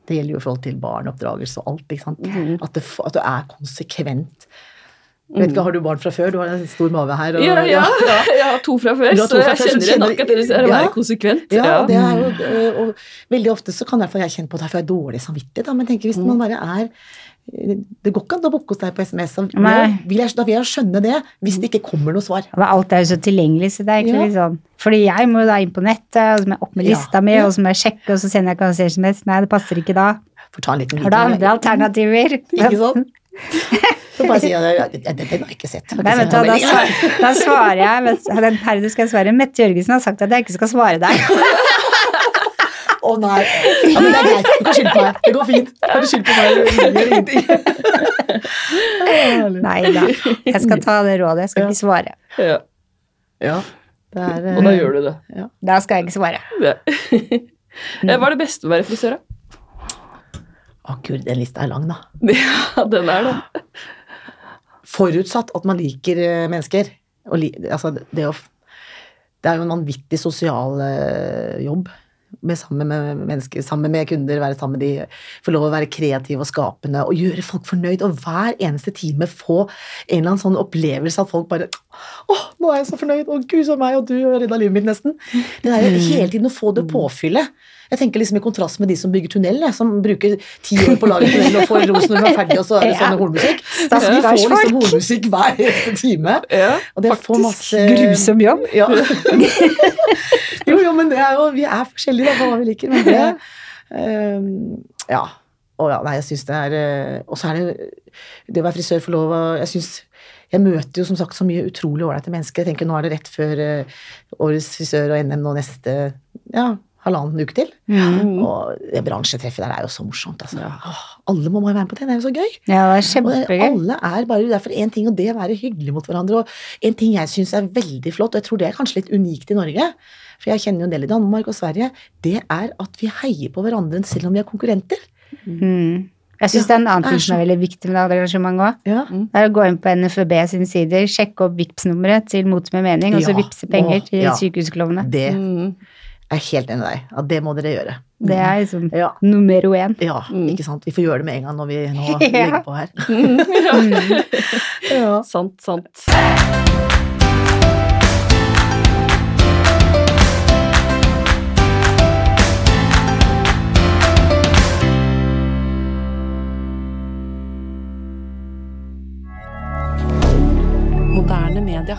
Det gjelder jo i forhold til barneoppdragelse og alt. ikke sant? Mm. At, det, at du er konsekvent. Mm. vet ikke, Har du barn fra før? Du har en stor mage her. Og, Ja, ja. Jeg har to fra før, to så fra jeg før, kjenner igjen akkurat det du sier, å være konsekvent. Ja, Ja. det er jo, og, og veldig ofte så kan jeg, jeg kjenne på her, jeg får dårlig samvittighet. Da, men tenker hvis man bare er Det går ikke an å bukke hos deg på SMS. så Nei. vil jeg, da vil jeg skjønne det, hvis det ikke kommer noe svar. Alt er jo så tilgjengelig, så det er egentlig Ja. litt sånn Fordi jeg må da inn på nettet, og så må jeg opp med Ja. lista mi, og så må jeg sjekke, og så sender jeg ikke SMS. Nei, det passer ikke da. Får ta en liten Har du andre alternativer? Ikke sånn? Så bare si at ja, den har jeg ikke sett. Nei, vet du, da, svar, da svarer jeg du, Den herre skal svare. Mette Jørgensen har sagt at jeg ikke skal svare deg. Å nei. Ja, men det er greit. Du kan skylde på meg. Det går fint. Du skyldt skylde på meg. Nei da. Jeg skal ta det rådet. Jeg skal Ja. ikke svare. Ja. Ja, er Og da gjør du det. Da skal jeg ikke svare. Ja. Eh, Hva er det beste med å være frisør, da? Å gud, den lista er lang, da. Ja, den er det. Forutsatt at man liker eh, mennesker. Og li, altså det, å, det er jo en vanvittig sosial eh, jobb. Med, sammen med mennesker, sammen med kunder, være sammen med de, få lov å være kreativ og skapende og gjøre folk fornøyd. Og hver eneste time få en eller annen sånn opplevelse at folk bare Å, nå er jeg så fornøyd! Å, gud så meg, og du redda livet mitt, nesten. Det er jo hele tiden å få det påfyllet. Jeg tenker liksom i kontrast med de som bygger tunnel, som bruker ti år på å lage tunnel og får ros når de er ferdig, og så er det sånn hornmusikk. Så vi får liksom hornmusikk hver eneste time. Og det får masse Grusom jobb. Ja. jo, jo, men det er jo Vi er forskjellige da, på hva vi liker, men det ehm, Ja. Og ja, nei, jeg syns det er eh, Og så er det det å være frisør for lov og Jeg synes jeg møter jo som sagt så mye utrolig ålreite mennesker. Jeg tenker Nå er det rett før eh, årets frisør og NM nå neste ja, halvannen uke til. Mm. Og det bransjetreffet der er jo så morsomt. Altså. Åh, alle må bare være med på det. Det er jo så gøy. Ja, det er Og kjempegøy. alle er bare derfor én ting, og det å være hyggelig mot hverandre. Og en ting jeg syns er veldig flott, og jeg tror det er kanskje litt unikt i Norge, for jeg kjenner jo en del i Danmark og Sverige, det er at vi heier på hverandre selv om vi er konkurrenter. Mm. Jeg syns Ja, det er en annen er ting som er veldig viktig med det engasjementet òg. Ja. Det er å gå inn på NFB sine sider, sjekke opp Vipps-nummeret til Mot med mening, og så Ja, vippse penger til ja. sykehusklovnene. Det Mm. Er helt enig med deg Ja, det må dere gjøre. Det er liksom Ja. nummer én. ja, Mm. ikke sant. Vi får gjøre det med en gang når vi nå Ja. legger på her. ja. Ja. Sant, sant. Moderne media.